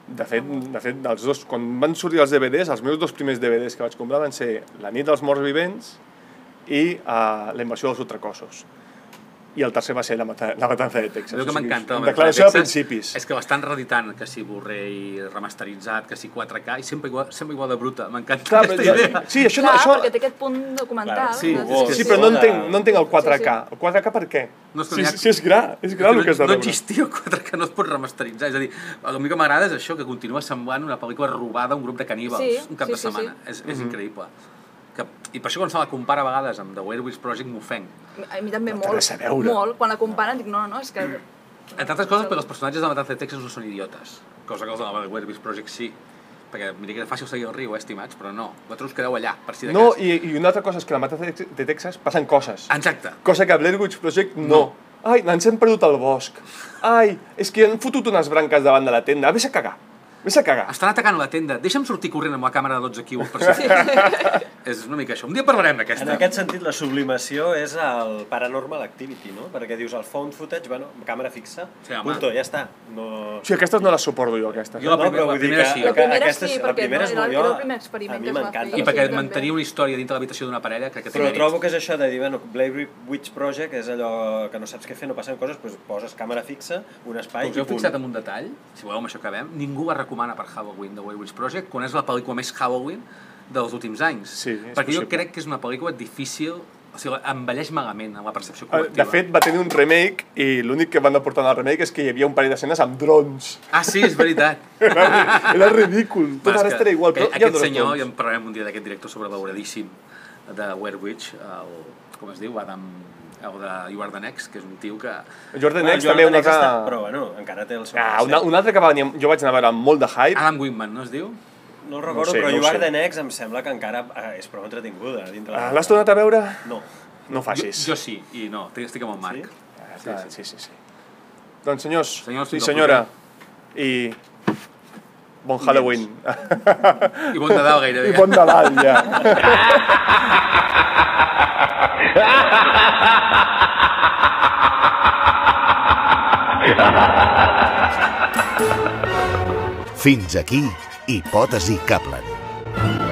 De fet, de fet, dels dos, quan van sortir els DVDs, els meus dos primers DVDs que vaig comprar van ser La nit dels morts vivents i uh, La invasió dels ultracossos. I el tercer va ser La, mata la matança de Texas. Allò que m'encanta de Declaració de Texas principis. És que l'estan reeditant, que si Blu-ray remasteritzat, que si 4K, i sempre igual, sempre igual de bruta. M'encanta aquesta però, idea. sí, això, no, Clar, això, perquè té aquest punt documental. Clar, sí, de- oh, sí, però no entenc, no entenc el 4K. Sí, sí. El 4K per què? No és n'hi ha- si és gra, és gra el que has de no veure. existia el 4K, no es pot remasteritzar. És a dir, el que m'agrada és això, que continua semblant una pel·lícula robada a un grup de caníbals Sí, un cap sí, de sí, setmana. Mhm. És, és increïble. Que, I per això quan se la compara a vegades amb The Witch Project m'ofenc. A mi també No molt. a. Molt. Quan la comparen dic, no, no, és que... Entre altres coses, perquè els personatges de Matanza de Texas no són idiotes, cosa que els de la Witch Project sí. Perquè mira que era fàcil seguir el riu, eh, estimats, però no. Vosaltres us quedeu allà, per si de No, cas. i, i una altra cosa és que a la matança de Texas passen coses. Exacte. Cosa que a Blair Witch Project no. Ai, ens hem perdut al bosc. Ai, és que han fotut unes branques davant de la tenda. Vés a cagar. Vés a cagar. Estan atacant la tenda. Deixa'm sortir corrent amb la càmera de 12 quilos, per si... és una mica això. Un dia parlarem En d'aquesta. aquest sentit, la sublimació és el paranormal activity, no? Perquè dius el found footage, bueno, càmera fixa, Sí, home. punto, ja està. No... O sigui, aquestes no les suporto jo, aquestes. Jo la no, primera- però vull la primera sí. que La primera aquesta, sí, és- la perquè primera no, és era- molt era el primer experiment que es va fer. I perquè Sí, mantenir una història dintre l'habitació d'una parella, crec que té Però mèrit. trobo que és això de dir, bueno, Blair Witch Project és allò que no saps què fer, no passen coses, doncs poses càmera fixa, un espai Us i heu fixat en un detall? Si voleu, amb això acabem. Ningú la recomana per Halloween Blair Witch Project, quan és la pel·lícula més Halloween dels últims anys. Sí, Perquè jo possible. crec que és una pel·lícula difícil, o sigui, envelleix malament en la percepció Eh, col·lectiva. De fet, va tenir un remake i l'únic que van aportar en el remake és que hi havia un parell d'escenes amb drons. Ah, sí, és veritat. Era, era ridícul. Tot ara que estarà igual, però aquest, hi ha aquest senyor, i en parlarem un dia d'aquest director sobrevaloradíssim de Witch, el, com es diu, Adam, el de Next, que és un tio que... Jordan Bueno, X jo també un altre... està- Però bueno, encara té el seu... Ah, una, un altre que va venir, jo vaig anar a veure amb molt de hype. Adam Wingman, no es diu? No el recordo, No sé, però no ho Next em sembla que encara eh, és prou entretinguda. Dintre Ah, la- L'has tornat a veure? No. No ho facis. Jo, jo sí, i no, estic amb el Marc. Sí? Ah, clar, sí, sí, sí. Doncs senyors, Senyors, i senyora, i bon Halloween. I bon Nadal gairebé. I bon Nadal, ja. Fins aquí Hipòtesi Kaplan.